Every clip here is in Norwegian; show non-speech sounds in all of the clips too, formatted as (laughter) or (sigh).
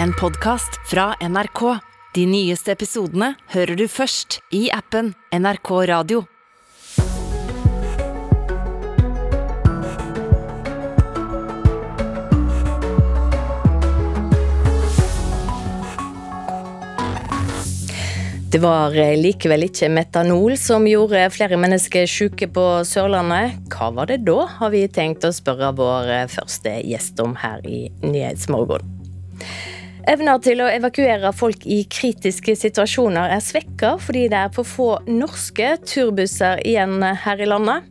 en podkast fra NRK. De nyeste episodene hører du først i appen NRK Radio. Det var eh, likevel ikke metanol som gjorde flere mennesker syke på Sørlandet. Hva var det da, har vi tenkt å spørre vår eh, første gjest om her i Nyhetsmorgen. Evna til å evakuere folk i kritiske situasjoner er svekka fordi det er for få norske turbusser igjen her i landet.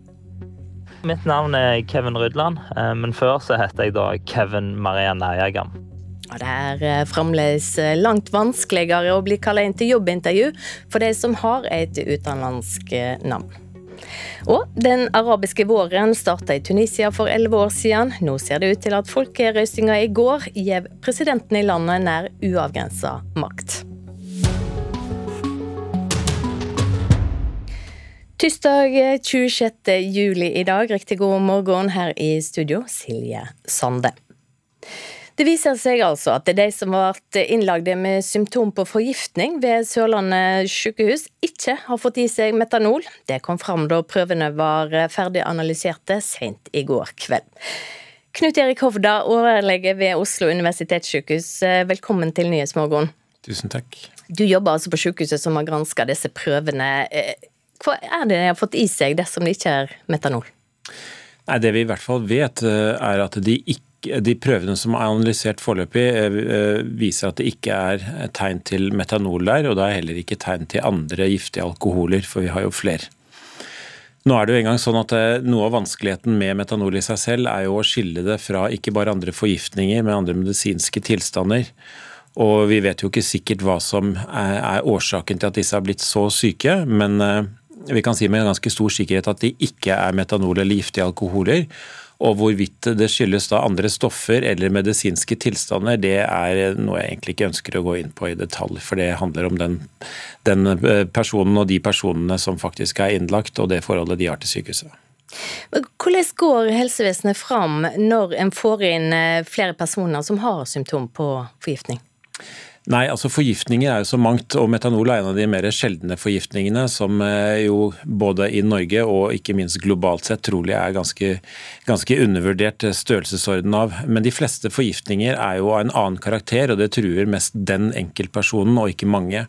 Mitt navn er Kevin Rydland, eh, men før så heter jeg da Kevin Maria Nerjagam. Det er eh, fremdeles eh, langt vanskeligere å bli kalt inn til jobbintervju for de som har et utenlandsk navn. Og den arabiske våren starta i Tunisia for elleve år siden. Nå ser det ut til at folkerøstinga i går gjev presidenten i landet nær uavgrensa makt. Tirsdag 26. juli i dag. Riktig god morgen her i studio, Silje Sande. Det viser seg altså at det er de som har vært innlagde med symptom på forgiftning ved Sørlandet sykehus, ikke har fått i seg metanol. Det kom fram da prøvene var ferdig analyserte sent i går kveld. Knut Erik Hovda, overlege ved Oslo universitetssykehus, velkommen til Nyhetsmorgen. Tusen takk. Du jobber altså på sykehuset som har granska disse prøvene. Hva er det de har fått i seg dersom det ikke er metanol? Nei, Det vi i hvert fall vet, er at de ikke de prøvene som er analysert foreløpig, eh, eh, viser at det ikke er tegn til metanol der, og det er heller ikke tegn til andre giftige alkoholer, for vi har jo flere. Nå er det jo engang sånn at eh, Noe av vanskeligheten med metanol i seg selv er jo å skille det fra ikke bare andre forgiftninger, men andre medisinske tilstander. Og Vi vet jo ikke sikkert hva som er årsaken til at disse har blitt så syke, men vi kan si med ganske stor sikkerhet at de ikke er metanol eller giftige alkoholer. Og hvorvidt det skyldes da andre stoffer eller medisinske tilstander, det er noe jeg egentlig ikke ønsker å gå inn på i detalj. For det handler om den, den eh, personen og de personene som faktisk er innlagt, og det forholdet de har til sykehuset. Hvordan går helsevesenet fram når en får inn eh, flere personer som har symptom på forgiftning? Nei, altså Forgiftninger er jo så mangt, og metanol er en av de mer sjeldne forgiftningene som eh, jo både i Norge og ikke minst globalt sett trolig er ganske, ganske undervurdert størrelsesorden av. Men de fleste forgiftninger er jo av en annen karakter, og det truer mest den enkeltpersonen og ikke mange.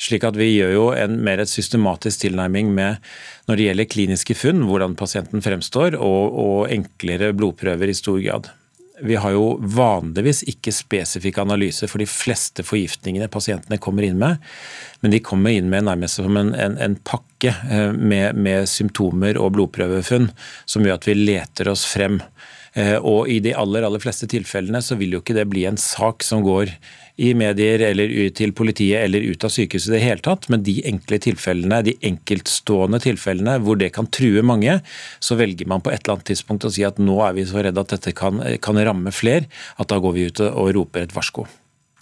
Slik at Vi gjør jo en mer et systematisk tilnærming med når det gjelder kliniske funn, hvordan pasienten fremstår, og, og enklere blodprøver i stor grad. Vi har jo vanligvis ikke spesifikke analyser for de fleste forgiftningene pasientene kommer inn med, men de kommer inn med nærmest som en, en, en pakke eh, med, med, symptomer og blodprøvefunn som gjør at vi leter oss frem. Eh, og I de aller aller fleste tilfellene så vil jo ikke det bli en sak som går i medier eller til politiet eller ut av sykehuset i det hele tatt, men de enkle tilfellene, de enkeltstående tilfellene hvor det kan true mange, så velger man på et eller annet tidspunkt å si at nå er vi så redde at dette kan, kan ramme fler, at da går vi ut og roper et varsko.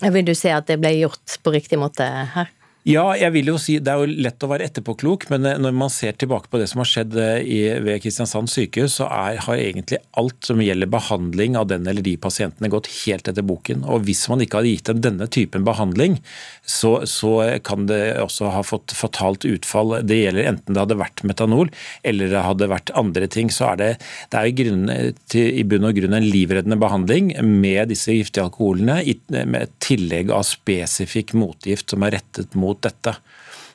Vil du si at det ble gjort på riktig måte her? Ja, jeg vil jo si det er jo lett å være etterpåklok, men eh, når man ser tilbake på det som har skjedd eh, i, ved Kristiansand sykehus, så er, har egentlig alt som gjelder behandling av den eller de pasientene gått helt etter boken. Og hvis man ikke hadde gitt dem denne typen behandling, så, så kan det også ha fått fatalt utfall. Det gjelder enten det hadde vært metanol eller det hadde vært andre ting. Så er det, det er i, grunn, til, i bunn og grunn en livreddende behandling med disse giftige alkoholene, med et tillegg av spesifikk motgift som er rettet mot mot dette.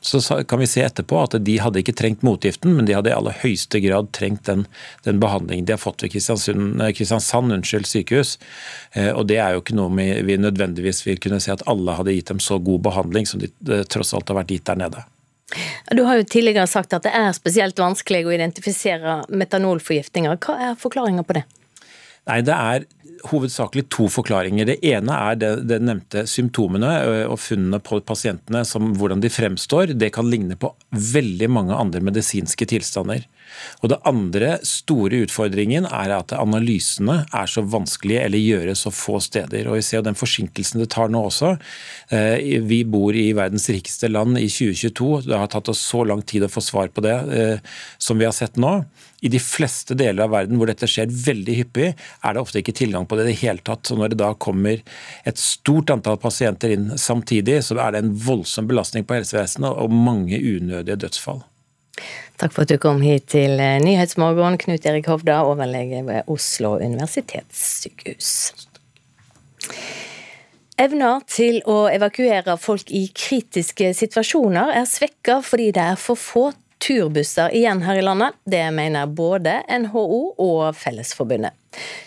Så kan vi se etterpå at de hadde ikke trengt motgiften, men de hadde i aller høyeste grad trengt den, den behandlingen de har fått ved Kristiansand unnskyld, sykehus. Eh, og Det er jo ikke noe vi nødvendigvis vil kunne si at alle hadde gitt dem så god behandling som de eh, tross alt har vært gitt der nede. Du har jo tidligere sagt at det er spesielt vanskelig å identifisere metanolforgiftninger. Hva er forklaringa på det? Nei, Det er hovedsakelig to forklaringer. Det ene er det, det nevnte symptomene og funnene på pasientene, som hvordan de fremstår. Det kan ligne på veldig mange andre medisinske tilstander. Og Det andre store utfordringen er at analysene er så vanskelige eller gjøres så få steder. Og Vi ser den forsinkelsen det tar nå også. Vi bor i verdens rikeste land i 2022. Det har tatt oss så lang tid å få svar på det som vi har sett nå. I de fleste deler av verden hvor dette skjer veldig hyppig, er det ofte ikke tilgang på det i det hele tatt. Så når det da kommer et stort antall pasienter inn samtidig, så er det en voldsom belastning på helsevesenet og mange unødige dødsfall. Takk for at du kom hit til Nyhetsmorgen, Knut Erik Hovda, overlege ved Oslo universitetssykehus. Evner til å evakuere folk i kritiske situasjoner er svekka fordi det er for få turbusser igjen her i landet. Det mener både NHO og Fellesforbundet.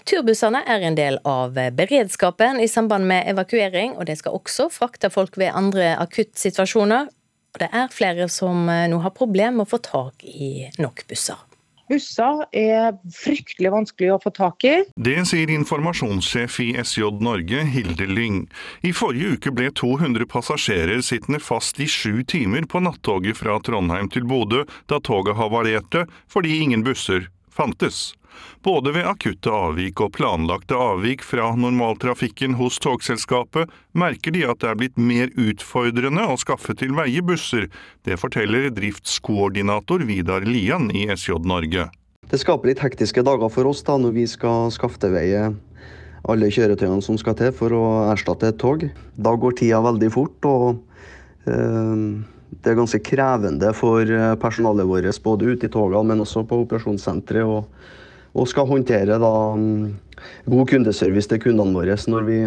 Turbussene er en del av beredskapen i samband med evakuering, og det skal også frakte folk ved andre akuttsituasjoner. Og det er flere som nå har problemer med å få tak i nok busser. Busser er fryktelig vanskelig å få tak i. Det sier informasjonssjef i SJ Norge, Hilde Lyng. I forrige uke ble 200 passasjerer sittende fast i sju timer på nattoget fra Trondheim til Bodø da toget havarerte fordi ingen busser fantes. Både ved akutte avvik og planlagte avvik fra normaltrafikken hos togselskapet merker de at det er blitt mer utfordrende å skaffe til veie busser. Det forteller driftskoordinator Vidar Lian i SJ Norge. Det skaper litt hektiske dager for oss da når vi skal skaffe til veie alle kjøretøyene som skal til for å erstatte et tog. Da går tida veldig fort, og øh, det er ganske krevende for personalet vårt både ute i togene, men også på operasjonssenteret. og og skal håndtere da, mm, god kundeservice til kundene våre når vi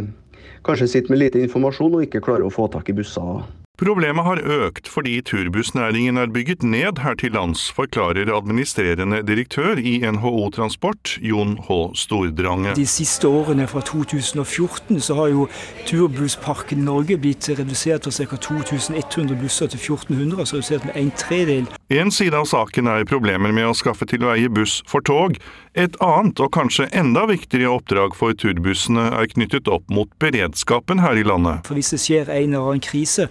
kanskje sitter med lite informasjon og ikke klarer å få tak i busser Problemet har økt fordi turbussnæringen er bygget ned her til lands, forklarer administrerende direktør i NHO Transport, Jon H. Stordrange. De siste årene fra 2014 så har jo turbussparken Norge blitt redusert fra ca. 2100 busser til 1400, altså redusert med en tredel. En side av saken er problemer med å skaffe til veie buss for tog. Et annet, og kanskje enda viktigere oppdrag for turbussene er knyttet opp mot beredskapen her i landet. For Hvis det skjer en eller annen krise,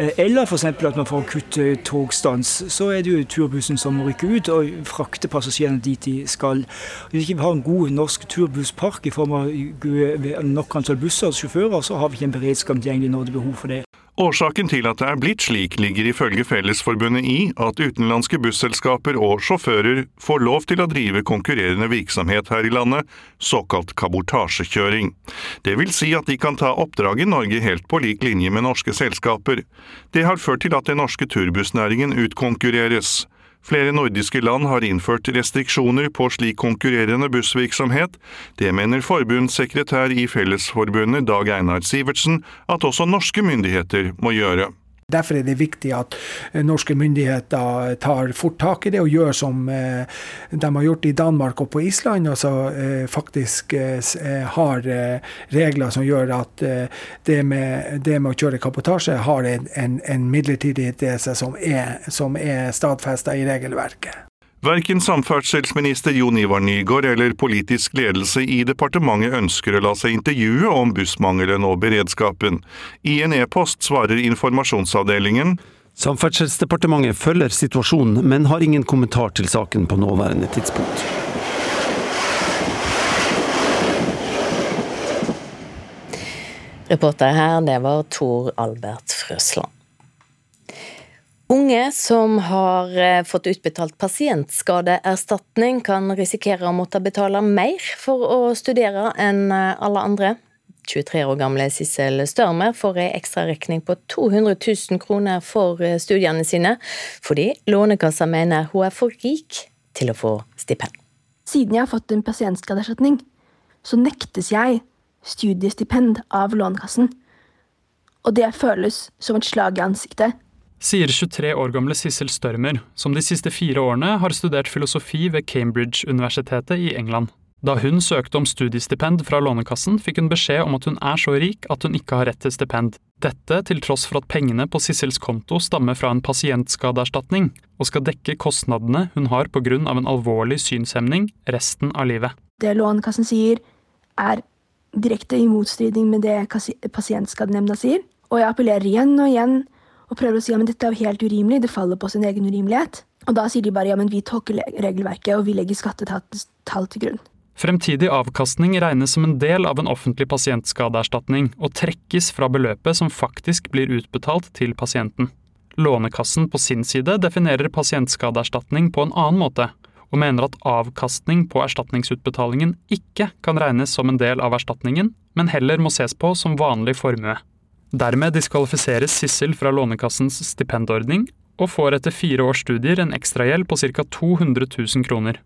Eh, eller f.eks. at man får akutt eh, togstans. Så er det jo turbussen som må rykke ut og frakte passasjerene dit de skal. Hvis vi ikke har en god norsk turbusspark i form av nok antall busser og sjåfører, så har vi ikke en beredskap tilgjengelig når det er behov for det. Årsaken til at det er blitt slik, ligger ifølge Fellesforbundet i at utenlandske busselskaper og sjåfører får lov til å drive konkurrerende virksomhet her i landet, såkalt kabotasjekjøring. Det vil si at de kan ta oppdrag i Norge helt på lik linje med norske selskaper. Det har ført til at den norske turbussnæringen utkonkurreres. Flere nordiske land har innført restriksjoner på slik konkurrerende bussvirksomhet. Det mener forbundssekretær i Fellesforbundet Dag Einar Sivertsen at også norske myndigheter må gjøre. Derfor er det viktig at eh, norske myndigheter tar fort tak i det og gjør som eh, de har gjort i Danmark og på Island. Altså faktisk har regler som gjør at det med, det med å kjøre kabotasje har en, en, en midlertidighet i seg som er, som er stadfesta i regelverket. Verken samferdselsminister Jon Ivar Nygård eller politisk ledelse i departementet ønsker å la seg intervjue om bussmangelen og beredskapen. I en e-post svarer informasjonsavdelingen Samferdselsdepartementet følger situasjonen, men har ingen kommentar til saken på nåværende tidspunkt. Reporter her, det var Tor Albert Frøsland. Unge som har eh, fått utbetalt pasientskadeerstatning, kan risikere å måtte betale mer for å studere enn eh, alle andre. 23 år gamle Sissel Størmer får ei ekstraregning på 200 000 kroner for eh, studiene sine, fordi Lånekassa mener hun er for rik til å få stipend. Siden jeg har fått en pasientskadeerstatning, så nektes jeg studiestipend av Lånekassen. Og det føles som et slag i ansiktet sier 23 år gamle Sissel Størmer, som de siste fire årene har studert filosofi ved Cambridge-universitetet i England. Da hun søkte om studiestipend fra Lånekassen, fikk hun beskjed om at hun er så rik at hun ikke har rett til stipend. Dette til tross for at pengene på Sissels konto stammer fra en pasientskadeerstatning, og skal dekke kostnadene hun har pga. en alvorlig synshemning resten av livet. Det Lånekassen sier, er direkte i motstridning med det Pasientskadenemnda sier, og jeg appellerer igjen og igjen og prøver å si men dette er jo helt urimelig, det faller på sin egen urimelighet. Og da sier de bare men vi tolker regelverket, og vi legger skattetall til grunn. Fremtidig avkastning regnes som en del av en offentlig pasientskadeerstatning, og trekkes fra beløpet som faktisk blir utbetalt til pasienten. Lånekassen på sin side definerer pasientskadeerstatning på en annen måte, og mener at avkastning på erstatningsutbetalingen ikke kan regnes som en del av erstatningen, men heller må ses på som vanlig formue. Dermed diskvalifiseres Sissel fra Lånekassens stipendordning, og får etter fire års studier en ekstragjeld på ca. 200 000 kroner.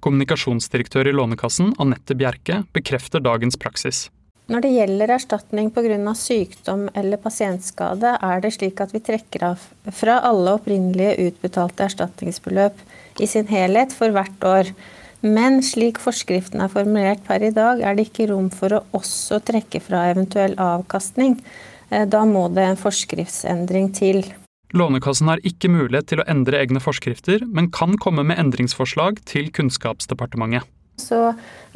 Kommunikasjonsdirektør i Lånekassen, Anette Bjerke, bekrefter dagens praksis. Når det gjelder erstatning pga. sykdom eller pasientskade, er det slik at vi trekker av fra alle opprinnelige utbetalte erstatningsbeløp i sin helhet for hvert år. Men slik forskriften er formulert per i dag, er det ikke rom for å også trekke fra eventuell avkastning. Eh, da må det en forskriftsendring til. Lånekassen har ikke mulighet til å endre egne forskrifter, men kan komme med endringsforslag til Kunnskapsdepartementet så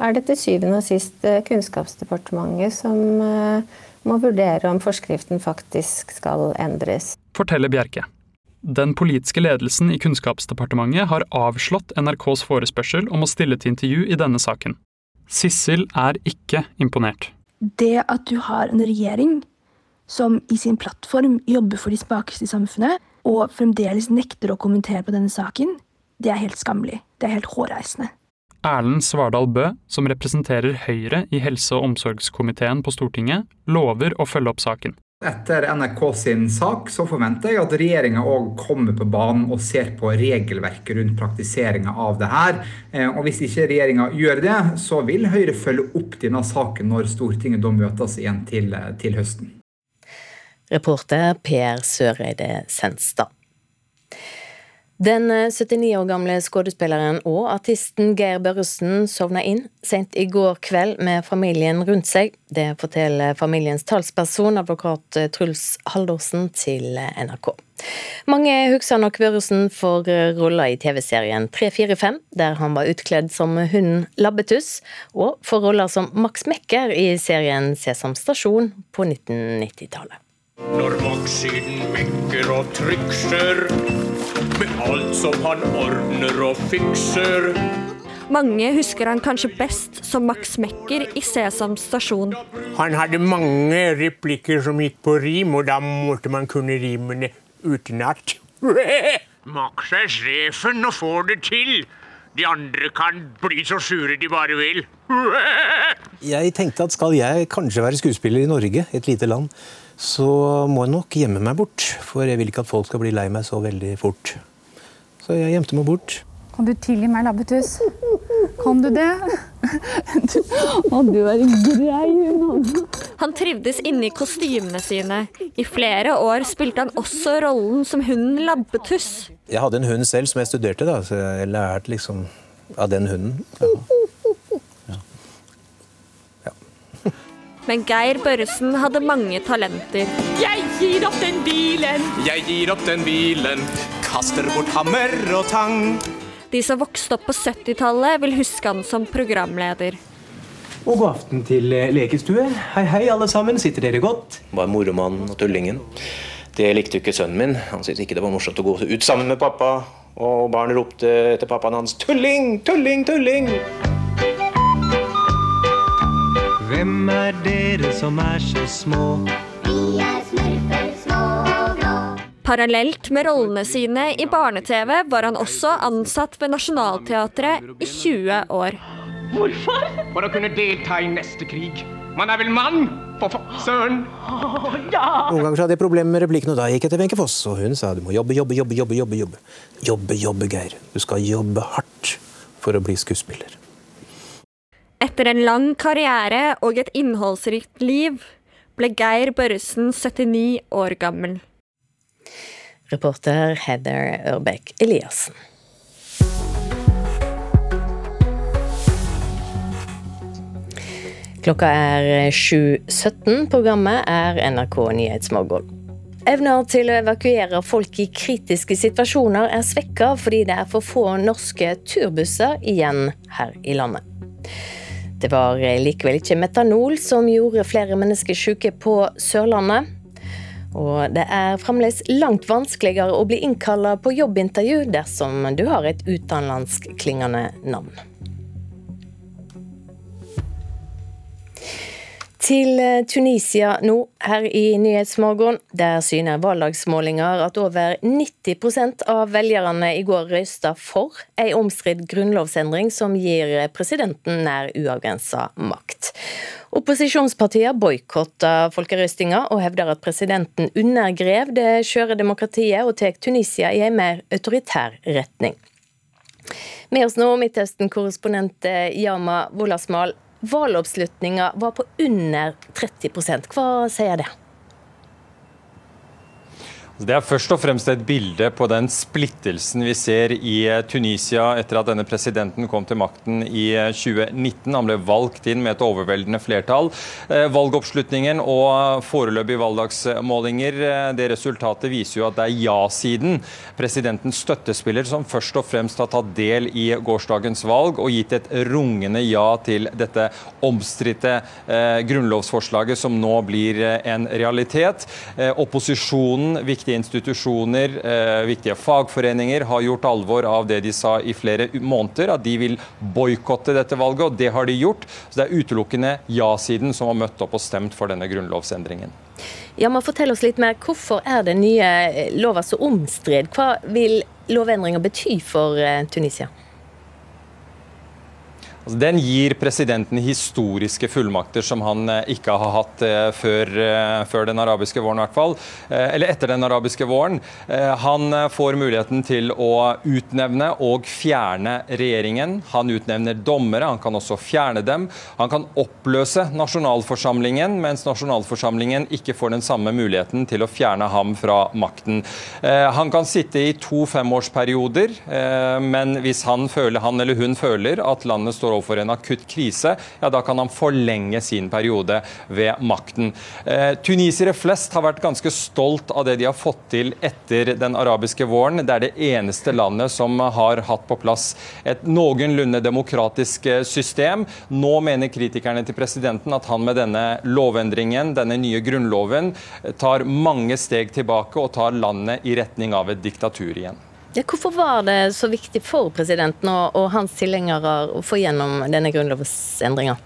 er det til syvende og sist eh, Kunnskapsdepartementet som eh, må vurdere om forskriften faktisk skal endres. Forteller Bjerke. Den politiske ledelsen i Kunnskapsdepartementet har avslått NRKs forespørsel om å stille til intervju i denne saken. Sissel er ikke imponert. Det at du har en regjering som i sin plattform jobber for de svakeste i samfunnet, og fremdeles nekter å kommentere på denne saken, det er helt skammelig. Det er helt hårreisende. Erlend Svardal Bø, som representerer Høyre i helse- og omsorgskomiteen på Stortinget, lover å følge opp saken. Etter NRK sin sak så forventer jeg at regjeringa òg kommer på banen og ser på regelverket rundt praktiseringa av det her. Eh, og hvis ikke regjeringa gjør det, så vil Høyre følge opp denne saken når Stortinget da møtes igjen til, til høsten. Reporter Per Søreide Senstad. Den 79 eh, år gamle skuespilleren og artisten Geir Børresen sovna inn sent i går kveld med familien rundt seg. Det forteller familiens talsperson, advokat eh, Truls Haldorsen, til eh, NRK. Mange husker nok Børresen for roller i TV-serien 345, der han var utkledd som hunden Labbetuss, og for roller som Max Mekker i serien Sesam stasjon på 1990-tallet. Når Max-siden mekker og trykser med alt som han ordner og fikser. Mange husker han kanskje best som Max Mekker i Sesam stasjon. Han hadde mange replikker som gikk på rim, og da måtte man kunne rimene utenat. (laughs) Max er sjefen og får det til. De andre kan bli så sure de bare vil. (laughs) jeg tenkte at skal jeg kanskje være skuespiller i Norge, et lite land, så må jeg nok gjemme meg bort. For jeg vil ikke at folk skal bli lei meg så veldig fort. Så jeg gjemte meg bort. Kan du tilgi meg, Labbetuss? Kan du det? Å, du er en grei hund. Han trivdes inne i kostymene sine. I flere år spilte han også rollen som hunden Labbetuss. Jeg hadde en hund selv som jeg studerte, da, så jeg lærte liksom av den hunden. Ja. Men Geir Børresen hadde mange talenter. Jeg gir opp den bilen! Jeg gir opp den bilen. Kaster bort hammer og tang. De som vokste opp på 70-tallet, vil huske han som programleder. Og god aften til eh, lekestue. Hei, hei, alle sammen. Sitter dere godt? Var moromannen og tullingen. Det likte jo ikke sønnen min. Han syntes ikke det var morsomt å gå ut sammen med pappa. Og barnet ropte etter pappaen hans 'tulling, tulling, tulling'. Hvem er dere som er så små? Vi er smurfer små og blå. Parallelt med rollene sine i barne-TV var han også ansatt ved Nationaltheatret i 20 år. Hvorfor? For å kunne delta i neste krig. Man er vel mann, for søren? Oh, ja. Noen ganger hadde jeg problemer med replikken, og da gikk jeg til Wenche Foss, og hun sa du må jobbe, jobbe, jobbe, jobbe, jobbe. Jobbe, jobbe, jobbe, Geir. Du skal jobbe hardt for å bli skuespiller. Etter en lang karriere og et innholdsrikt liv ble Geir Børresen 79 år gammel. Reporter Heather Ørbeck Eliassen. Klokka er 7.17. Programmet er NRK Nyhetsmorgen. Evner til å evakuere folk i kritiske situasjoner er svekka fordi det er for få norske turbusser igjen her i landet. Det var likevel ikke metanol som gjorde flere mennesker syke på Sørlandet. Og det er fremdeles langt vanskeligere å bli innkalla på jobbintervju dersom du har et utenlandskklingende navn. Til eh, Tunisia nå, her i Nyhetsmorgen. Der syner valgdagsmålinger at over 90% av velgerne i går røysta for ei omstridt grunnlovsendring som gir presidenten nær uavgrensa makt. Opposisjonspartiene boikotter folkerøstinga og hevder at presidenten undergrev det skjøre demokratiet og tar Tunisia i en mer autoritær retning. Med oss nå Midtøsten-korrespondent eh, Yama Wolasmal. Valgoppslutninga var på under 30% Hva sier det? Det er først og fremst et bilde på den splittelsen vi ser i eh, Tunisia etter at denne presidenten kom til makten i 2019. Eh, Han ble valgt inn med et overveldende flertall. Eh, valgoppslutningen og foreløpige valgdagsmålinger, det resultatet viser jo at det er ja-siden, presidentens støttespiller, som først og fremst har tatt del i gårsdagens valg og gitt et rungende ja til dette omstridte grunnlovsforslaget som nå blir en realitet. Opposisjonen, viktig viktige institusjoner, eh, viktige fagforeninger har gjort alvor av det de sa i flere måneder, at de vil boikotte dette valget, og det har de gjort. Så det er utelukkende ja-siden som har møtt opp og stemt for denne grunnlovsendringen. Ja, men Fortell oss litt mer. Hvorfor er den nye lova så omstridt? Hva vil lovendringa bety for eh, Tunisia? Altså, den gir presidenten historiske fullmakter som han eh, ikke har hatt eh, før, eh, før, den arabiske våren, hvert fall. Eller etter den arabiske våren. Han får muligheten til å utnevne og fjerne regjeringen. Han utnevner dommere, han kan også fjerne dem. Han kan oppløse nasjonalforsamlingen, mens nasjonalforsamlingen ikke får den samme muligheten til å fjerne ham fra makten. Han kan sitte i to femårsperioder, men hvis han, føler, han eller hun føler at landet står overfor en akutt krise, ja, da kan han forlenge sin periode ved makten. Eh, tunisere flest har vært ganske stolt av det de har fått til etter den arabiske våren. Det er det eneste landet som har hatt på plass et noenlunde demokratisk eh, system. Nå mener kritikerne til presidenten at han med denne lovendringen, denne nye grunnloven, tar mange steg tilbake og tar landet i retning av et diktatur igjen. Ja, hvorfor var det så viktig for presidenten og, og hans tilhengere å få gjennom denne grunnlovsendringa?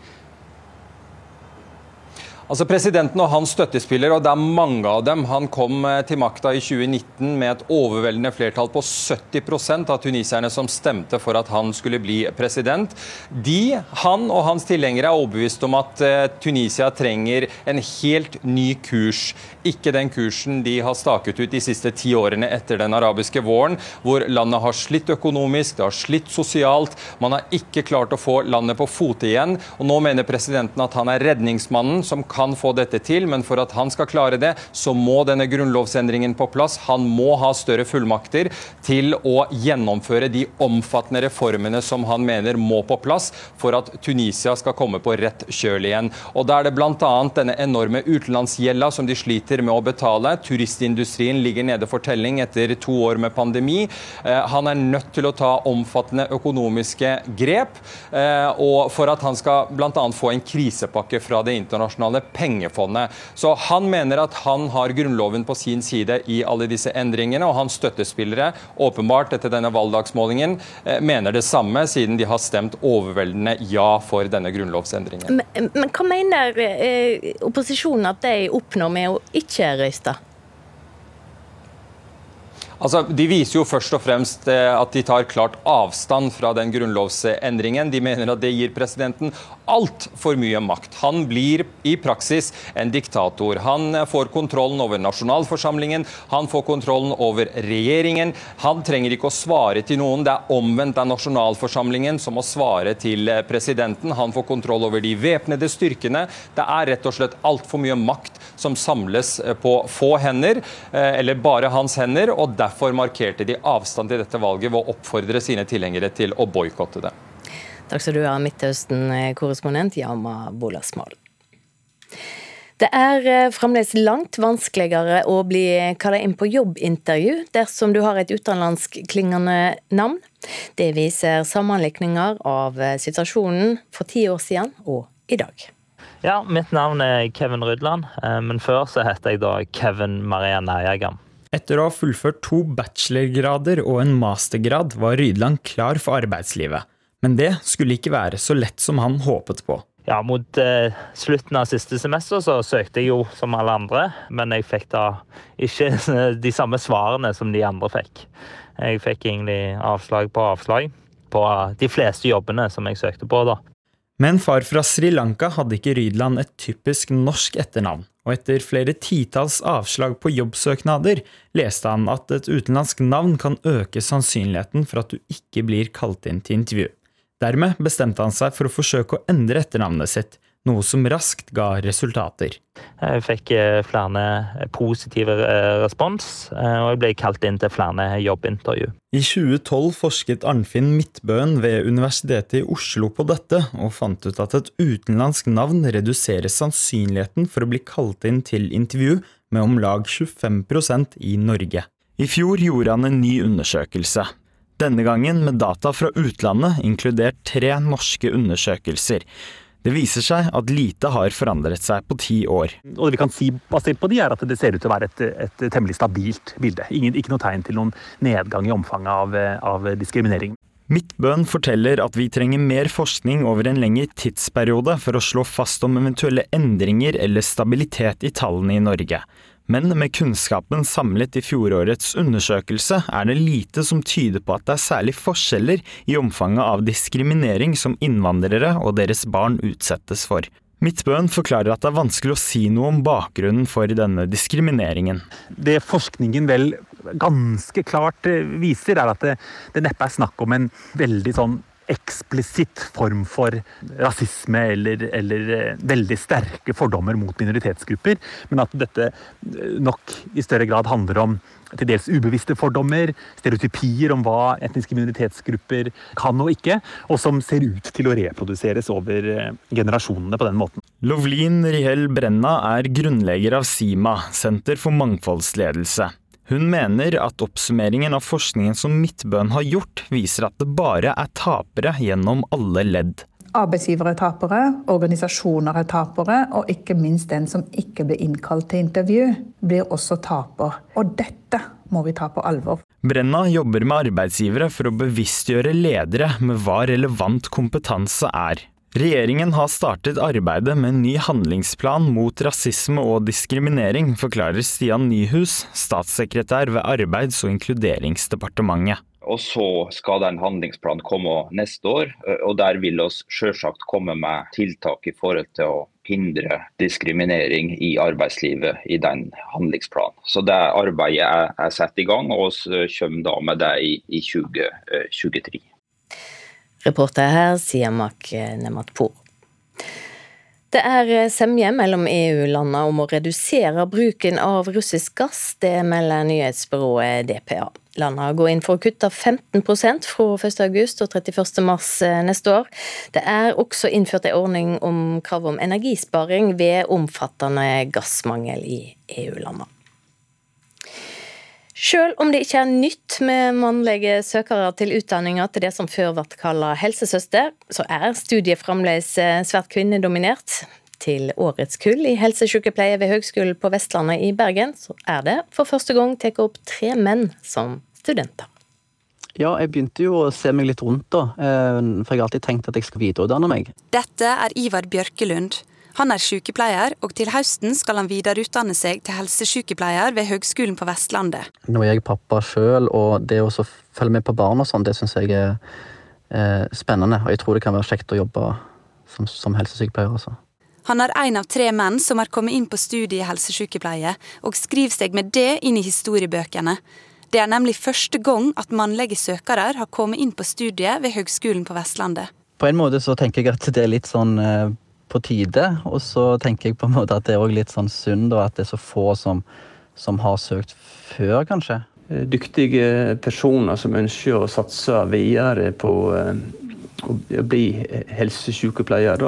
Altså Presidenten og hans støttespillere, og det er mange av dem. Han kom eh, til makta i 2019 med et overveldende flertall på 70% av tunisierne som stemte for at han skulle bli president. De, han og hans tilhengere er overbevist om at eh, Tunisia trenger en helt ny kurs. Ikke den kursen de har staket ut de siste ti årene etter den arabiske våren, hvor landet har slitt økonomisk, det har slitt sosialt. Man har ikke klart å få landet på fote igjen. Og nå mener presidenten at han er redningsmannen som kan kan få dette til, men for at han skal klare det, så må denne grunnlovsendringen på plass. Han må ha større fullmakter til å gjennomføre de omfattende reformene som han mener må på plass for at Tunisia skal komme på rett kjøl igjen. Og Da er det bl.a. denne enorme utenlandsgjelda som de sliter med å betale. Turistindustrien ligger nede for telling etter to år med pandemi. Eh, han er nødt til å ta omfattende økonomiske grep, eh, og for at han skal bl.a. få en krisepakke fra det internasjonale pengefondet. Så han mener at han har Grunnloven på sin side i alle disse endringene, og hans støttespillere, åpenbart etter denne valgdagsmålingen, eh, mener det samme, siden de har stemt overveldende ja for denne grunnlovsendringen. Men, men hva mener eh, opposisjonen at de oppnår med å ikke røyste? Altså, De viser jo først og fremst eh, at de tar klart avstand fra den grunnlovsendringen. De mener at det gir presidenten altfor mye makt. Han blir i praksis en diktator. Han eh, får kontrollen over nasjonalforsamlingen, han får kontrollen over regjeringen. Han trenger ikke å svare til noen. Det er omvendt av nasjonalforsamlingen som må svare til eh, presidenten. Han får kontroll over de væpnede styrkene. Det er rett og slett altfor mye makt som samles på få hender, eller bare hans hender. og derfor Derfor markerte de avstand til dette valget ved å oppfordre sine tilhengere til å boikotte det. Takk skal du ha, Midtøsten-korrespondent Yama Bolasmal. Det er eh, fremdeles langt vanskeligere å bli kalt inn på jobbintervju dersom du har et utenlandskklingende navn. Det viser sammenlikninger av eh, situasjonen for ti år siden og i dag. Ja, mitt navn er Kevin Rydland, eh, men før så heter jeg da Kevin Maria Nærjagam. Etter å ha fullført to bachelorgrader og en mastergrad var Rydland klar for arbeidslivet. Men det skulle ikke være så lett som han håpet på. ja, mot eh, slutten av siste semester så søkte jeg jo som alle andre, men jeg fikk da ikke (laughs) de samme svarene som de andre fikk. Jeg fikk egentlig avslag på avslag på de fleste jobbene som jeg søkte på. da. Men far fra Sri Lanka hadde ikke Rydland et typisk norsk etternavn, og etter flere titalls avslag på jobbsøknader leste han at et utenlandsk navn kan øke sannsynligheten for at du ikke blir kalt inn til intervju. Dermed bestemte han seg for å forsøke å endre etternavnet sitt, noe som raskt ga resultater. Jeg fikk eh, flere positive eh, respons, eh, og jeg ble kalt inn til flere jobbintervju. I 2012 forsket Arnfinn Midtbøen ved Universitetet i Oslo på dette, og fant ut at et utenlandsk navn reduserer sannsynligheten for å bli kalt inn til intervju med om lag 25% i Norge. I fjor gjorde han en ny undersøkelse. Denne gangen med data fra utlandet, inkludert tre norske undersøkelser. Det viser seg at lite har forandret seg på ti år. Og det vi kan si basert på de er at det ser ut til å være et, et temmelig stabilt bilde. Ingen, ikke noe tegn til noen nedgang i omfanget av, av diskriminering. Midtbøen forteller at vi trenger mer forskning over en lengre tidsperiode for å slå fast om eventuelle endringer eller stabilitet i tallene i Norge. Men med kunnskapen samlet i fjorårets undersøkelse er det lite som tyder på at det er særlig forskjeller i omfanget av diskriminering som innvandrere og deres barn utsettes for. Midtbøen forklarer at det er vanskelig å si noe om bakgrunnen for denne diskrimineringen. Det forskningen vel ganske klart viser, er at det, det neppe er snakk om en veldig sånn eksplisitt form for rasisme eller, eller, eh, veldig sterke fordommer mot minoritetsgrupper, men at dette eh, nok i større grad handler om til dels ubevisste fordommer, stereotypier om hva etniske minoritetsgrupper kan og ikke, og som ser ut til å reproduseres over eh, generasjonene på den måten. Lovlin Rihel Brenna er grunnlegger av SIMA, Senter for mangfoldsledelse. Hun mener at oppsummeringen av forskningen som Midtbøen har gjort, viser at det bare er tapere gjennom alle ledd. Arbeidsgivere er tapere, organisasjoner er tapere, og ikke minst den som ikke blir innkalt til intervju, blir også taper. Og dette må vi ta på alvor. Brenna jobber med arbeidsgivere for å bevisstgjøre ledere med hva relevant kompetanse er. Regjeringen har startet arbeidet med en ny handlingsplan mot rasisme og diskriminering, forklarer Stian Nyhus, statssekretær ved Arbeids- og inkluderingsdepartementet. Og så skal den handlingsplanen komme neste år, og der vil oss selvsagt komme med tiltak i forhold til å hindre diskriminering i arbeidslivet i den handlingsplanen. Så det arbeidet er, er satt i gang, og vi kommer da med det i 2023. Reporter her Siamak Nematpour. Det er semje mellom EU-landene om å redusere bruken av russisk gass. Det melder nyhetsbyrået DPA. Landene går inn for å kutte 15% fra 1.8 og 31.3 neste år. Det er også innført en ordning om krav om energisparing ved omfattende gassmangel i EU-landene. Sjøl om det ikke er nytt med mannlige søkere til utdanninga til det som før ble kalt helsesøster, så er studiet fremdeles eh, svært kvinnedominert. Til årets kull i helsesykepleie ved Høgskolen på Vestlandet i Bergen, så er det for første gang tatt opp tre menn som studenter. Ja, jeg begynte jo å se meg litt rundt da, eh, for jeg har alltid tenkt at jeg skal videreutdanne meg. Dette er Ivar Bjørkelund. Han er sykepleier, og til høsten skal han videreutdanne seg til helsesykepleier ved Høgskolen på Vestlandet. Nå er jeg pappa sjøl, og det å følge med på barn og sånn, det syns jeg er eh, spennende. Og jeg tror det kan være kjekt å jobbe som, som helsesykepleier også. Han er en av tre menn som har kommet inn på studiet i helsesykepleie, og skriver seg med det inn i historiebøkene. Det er nemlig første gang at mannlige søkere har kommet inn på studiet ved Høgskolen på Vestlandet. På en måte så tenker jeg at det er litt sånn eh, på tide. Og så tenker jeg på en måte at det er litt sånn synd at det er så få som, som har søkt før, kanskje. Eh, dyktige personer som ønsker å satse videre på eh, å bli helsesykepleier,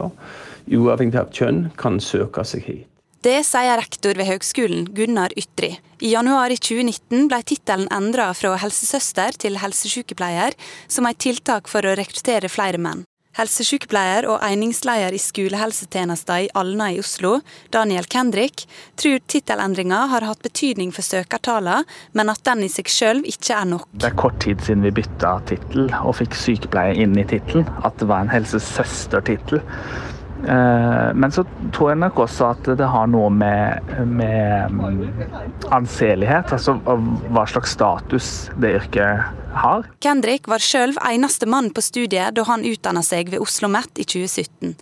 uavhengig av kjønn, kan søke seg hit. Det sier rektor ved høgskolen, Gunnar Ytri. I januar i 2019 ble tittelen endra fra helsesøster til helsesykepleier, som et tiltak for å rekruttere flere menn. Helsesykepleier og einingsleder i skolehelsetjenesten i Alna i Oslo, Daniel Kendrick, tror tittelendringa har hatt betydning for søkertallene, men at den i seg selv ikke er nok. Det er kort tid siden vi bytta tittel og fikk sykepleier inn i tittelen. At det var en helsesøstertittel. Eh, men så tror jeg nok også at det har noe med, med mm, anseelighet, altså hva slags status det yrket har. Kendrick var sjøl eneste mann på studiet da han utdanna seg ved Oslo OsloMet i 2017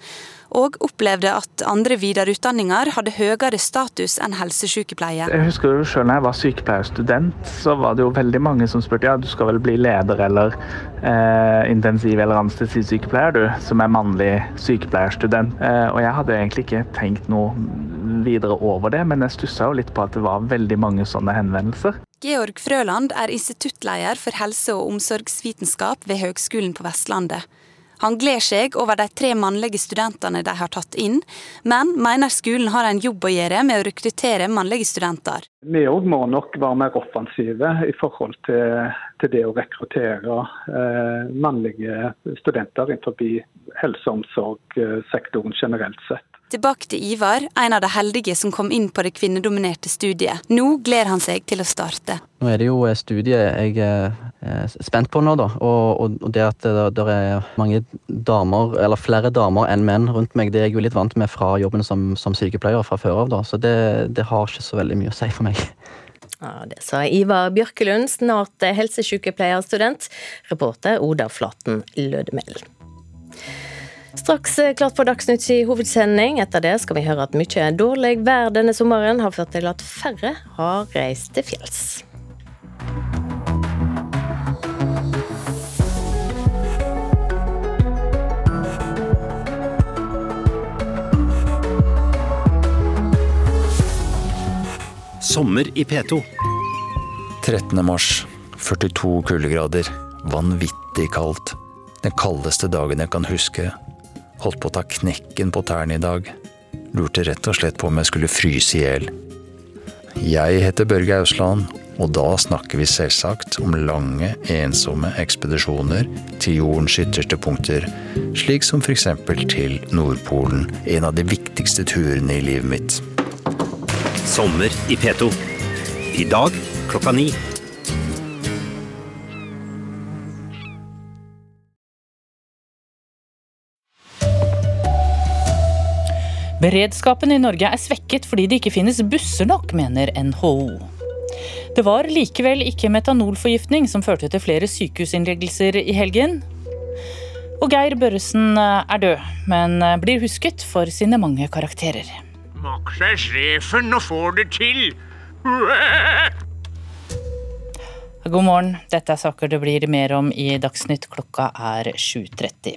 og opplevde at andre videreutdanninger hadde høyere status enn helsesykepleie. Jeg husker jo selv når jeg var sykepleierstudent, så var det jo veldig mange som spurte ja, du skal vel bli leder eller eh, intensiv- eller anestesisykepleier, du, som er mannlig sykepleierstudent. Eh, og jeg hadde egentlig ikke tenkt noe videre over det, men jeg stussa jo litt på at det var veldig mange sånne henvendelser. Georg Frøland er instituttleder for helse- og omsorgsvitenskap ved Høgskolen på Vestlandet. Han gleder seg over de tre mannlige studentene de har tatt inn, men mener skolen har en jobb å gjøre med å rekruttere mannlige studenter. Vi òg må nok være mer offensive i forhold til, til det å rekruttere eh, mannlige studenter innenfor helse- og omsorgssektoren generelt sett. Tilbake til Ivar, en av de heldige som kom inn på det kvinnedominerte studiet. Nå gleder han seg til å starte. Nå er det jo studiet jeg er spent på nå, da. Og, og det at det, det, er mange damer, eller flere damer enn menn rundt meg, det er jeg jo litt vant med fra jobben som, som sykepleier fra før av, da. Så det, det har ikke så veldig mye å si for meg. (laughs) Ja, Det sa Ivar Bjørkelund, snart helsesykepleierstudent. Reporter Oda Flaten Lødemel. Straks eh, klart for Dagsnytt i hovedsending. Etter det skal vi høre at mye dårlig vær denne sommeren har ført til at færre har reist til fjells. Sommer i P2. 13. mars. 42 kuldegrader. Vanvittig kaldt. Den kaldeste dagen jeg kan huske. Holdt på å ta knekken på tærne i dag. Lurte rett og slett på om jeg skulle fryse i hjel. Jeg heter Børge Ausland, og da snakker vi selvsagt om lange, ensomme ekspedisjoner til jordens ytterste punkter, slik som f.eks. til Nordpolen, en av de viktigste turene i livet mitt. Sommer i P2. I dag klokka ni. Beredskapen i Norge er svekket fordi det ikke finnes busser nok, mener NHO. Det var likevel ikke metanolforgiftning som førte til flere sykehusinnleggelser i helgen. Og Geir Børresen er død, men blir husket for sine mange karakterer. Max er sjefen og får det til! God morgen, dette er saker det blir mer om i Dagsnytt. Klokka er 7.30.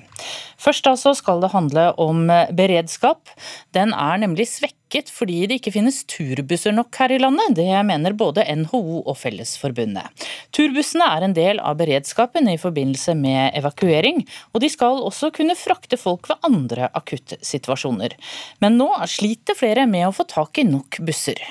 Først altså skal det handle om beredskap. Den er nemlig svekket fordi det ikke finnes turbusser nok her i landet. Det mener både NHO og Fellesforbundet. Turbussene er en del av beredskapen i forbindelse med evakuering, og de skal også kunne frakte folk ved andre akuttsituasjoner. Men nå sliter flere med å få tak i nok busser.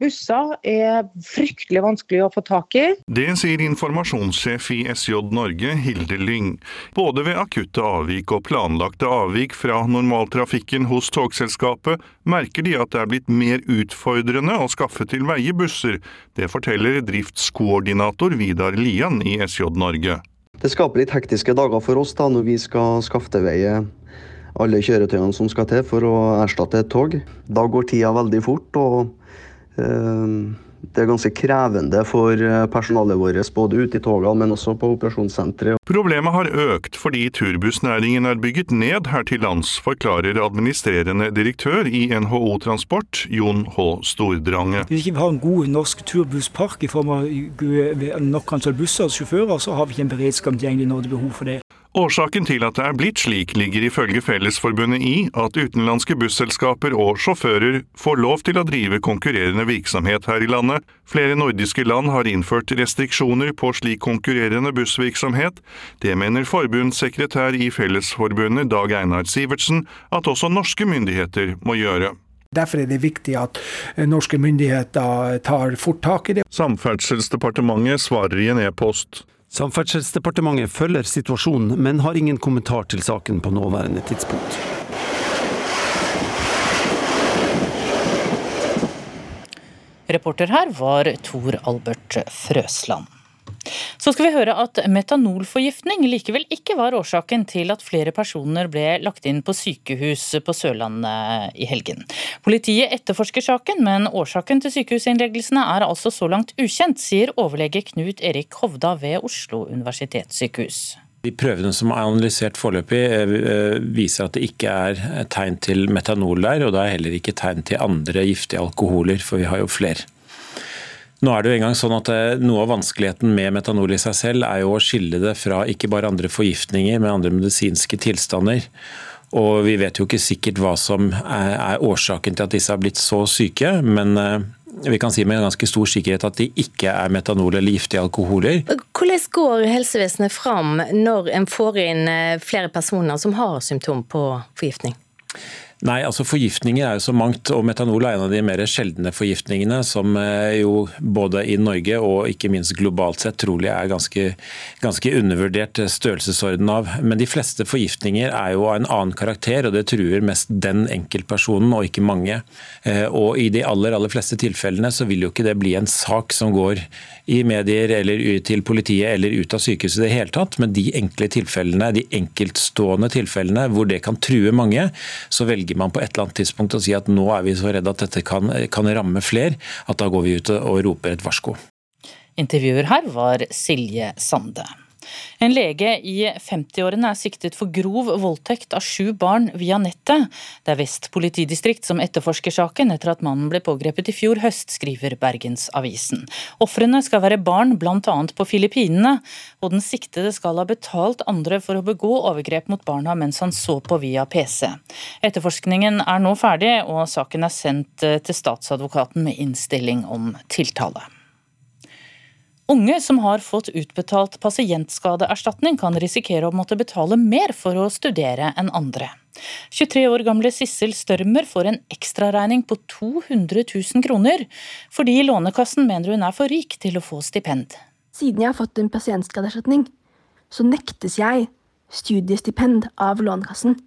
Busser er fryktelig vanskelig å få tak i. Det sier informasjonssjef i SJ Norge, Hilde Lyng. Både ved akutte avvik og planlagte avvik fra normaltrafikken hos togselskapet, merker de at det er blitt mer utfordrende å skaffe til veie busser. Det forteller driftskoordinator Vidar Lian i SJ Norge. Det skaper litt hektiske dager for oss da når vi skal skaffe til veie alle kjøretøyene som skal til for å erstatte et tog. Da går tida veldig fort. og det er ganske krevende for eh, personalet vårt, både ute i togene, men også på operasjonssenteret. Problemet har økt fordi turbussnæringen er bygget ned her til lands, forklarer administrerende direktør i NHO Transport, Jon H. Stordrange. Hvis ikke vi har en god norsk turbusspark i form av nok antall busser og sjåfører, så har vi ikke en beredskap tilgjengelig når det er behov for det. Årsaken til at det er blitt slik, ligger ifølge Fellesforbundet i at utenlandske busselskaper og sjåfører får lov til å drive konkurrerende virksomhet her i landet. Flere nordiske land har innført restriksjoner på slik konkurrerende bussvirksomhet. Det mener forbundssekretær i Fellesforbundet Dag Einar Sivertsen at også norske myndigheter må gjøre. Derfor er det viktig at norske myndigheter tar fort tak i det. Samferdselsdepartementet svarer i en e-post. Samferdselsdepartementet følger situasjonen, men har ingen kommentar til saken på nåværende tidspunkt. Reporter her var Tor Albert Frøsland. Så skal vi høre at metanolforgiftning likevel ikke var årsaken til at flere personer ble lagt inn på sykehus på Sørlandet i helgen. Politiet etterforsker saken, men årsaken til sykehusinnleggelsene er altså så langt ukjent, sier overlege Knut Erik Hovda ved Oslo universitetssykehus. De prøvene som er analysert foreløpig eh, viser at det ikke er tegn til metanol der, og det er heller ikke tegn til andre giftige alkoholer, for vi har jo flere. Nå er det jo engang sånn at eh, Noe av vanskeligheten med metanol i seg selv er jo å skille det fra ikke bare andre forgiftninger, men andre medisinske tilstander. Og Vi vet jo ikke sikkert hva som er årsaken til at disse har blitt så syke, men eh, vi kan si med ganske stor sikkerhet at de ikke er metanol eller giftige alkoholer. Hvordan går helsevesenet fram når en får inn eh, flere personer som har symptom på forgiftning? Nei, altså Forgiftninger er jo så mangt, og metanol er en av de mer sjeldne forgiftningene som eh, jo både i Norge og ikke minst globalt sett trolig er ganske, ganske undervurdert størrelsesorden av. Men de fleste forgiftninger er jo av en annen karakter, og det truer mest den enkeltpersonen og ikke mange. Eh, og i de aller, aller fleste tilfellene så vil jo ikke det bli en sak som går i medier eller til politiet eller ut av sykehuset i det hele tatt, men de enkle tilfellene, de enkeltstående tilfellene hvor det kan true mange, så velger velger man på et eller annet tidspunkt å si at nå er vi så redde at dette kan, kan ramme fler, at da går vi ut og roper et varsko. Intervjuer her var Silje Sande. En lege i 50-årene er siktet for grov voldtekt av sju barn via nettet. Det er Vest politidistrikt som etterforsker saken etter at mannen ble pågrepet i fjor høst, skriver Bergensavisen. Ofrene skal være barn bl.a. på Filippinene, og den siktede skal ha betalt andre for å begå overgrep mot barna mens han så på via PC. Etterforskningen er nå ferdig, og saken er sendt til statsadvokaten med innstilling om tiltale. Unge som har fått utbetalt pasientskadeerstatning, kan risikere å måtte betale mer for å studere enn andre. 23 år gamle Sissel Størmer får en ekstraregning på 200 000 kroner, fordi Lånekassen mener hun er for rik til å få stipend. Siden jeg har fått en pasientskadeerstatning, så nektes jeg studiestipend av Lånekassen.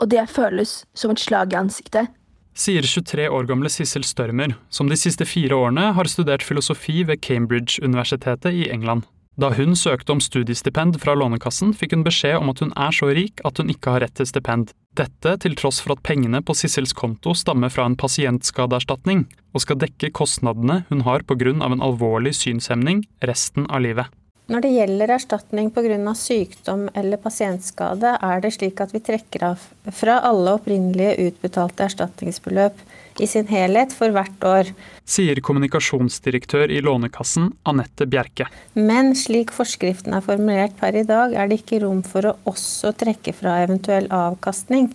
Og det føles som et slag i ansiktet sier 23 år gamle Sissel Størmer, som de siste fire årene har studert filosofi ved Cambridge-universitetet i England. Da hun søkte om studiestipend fra Lånekassen, fikk hun beskjed om at hun er så rik at hun ikke har rett til stipend. Dette til tross for at pengene på Sissels konto stammer fra en pasientskadeerstatning, og skal dekke kostnadene hun har pga. en alvorlig synshemning resten av livet. Når det gjelder erstatning pga. sykdom eller pasientskade, er det slik at vi trekker av fra alle opprinnelige utbetalte erstatningsbeløp i sin helhet for hvert år. Sier kommunikasjonsdirektør i Lånekassen Anette Bjerke. Men slik forskriften er formulert per i dag, er det ikke rom for å også trekke fra eventuell avkastning.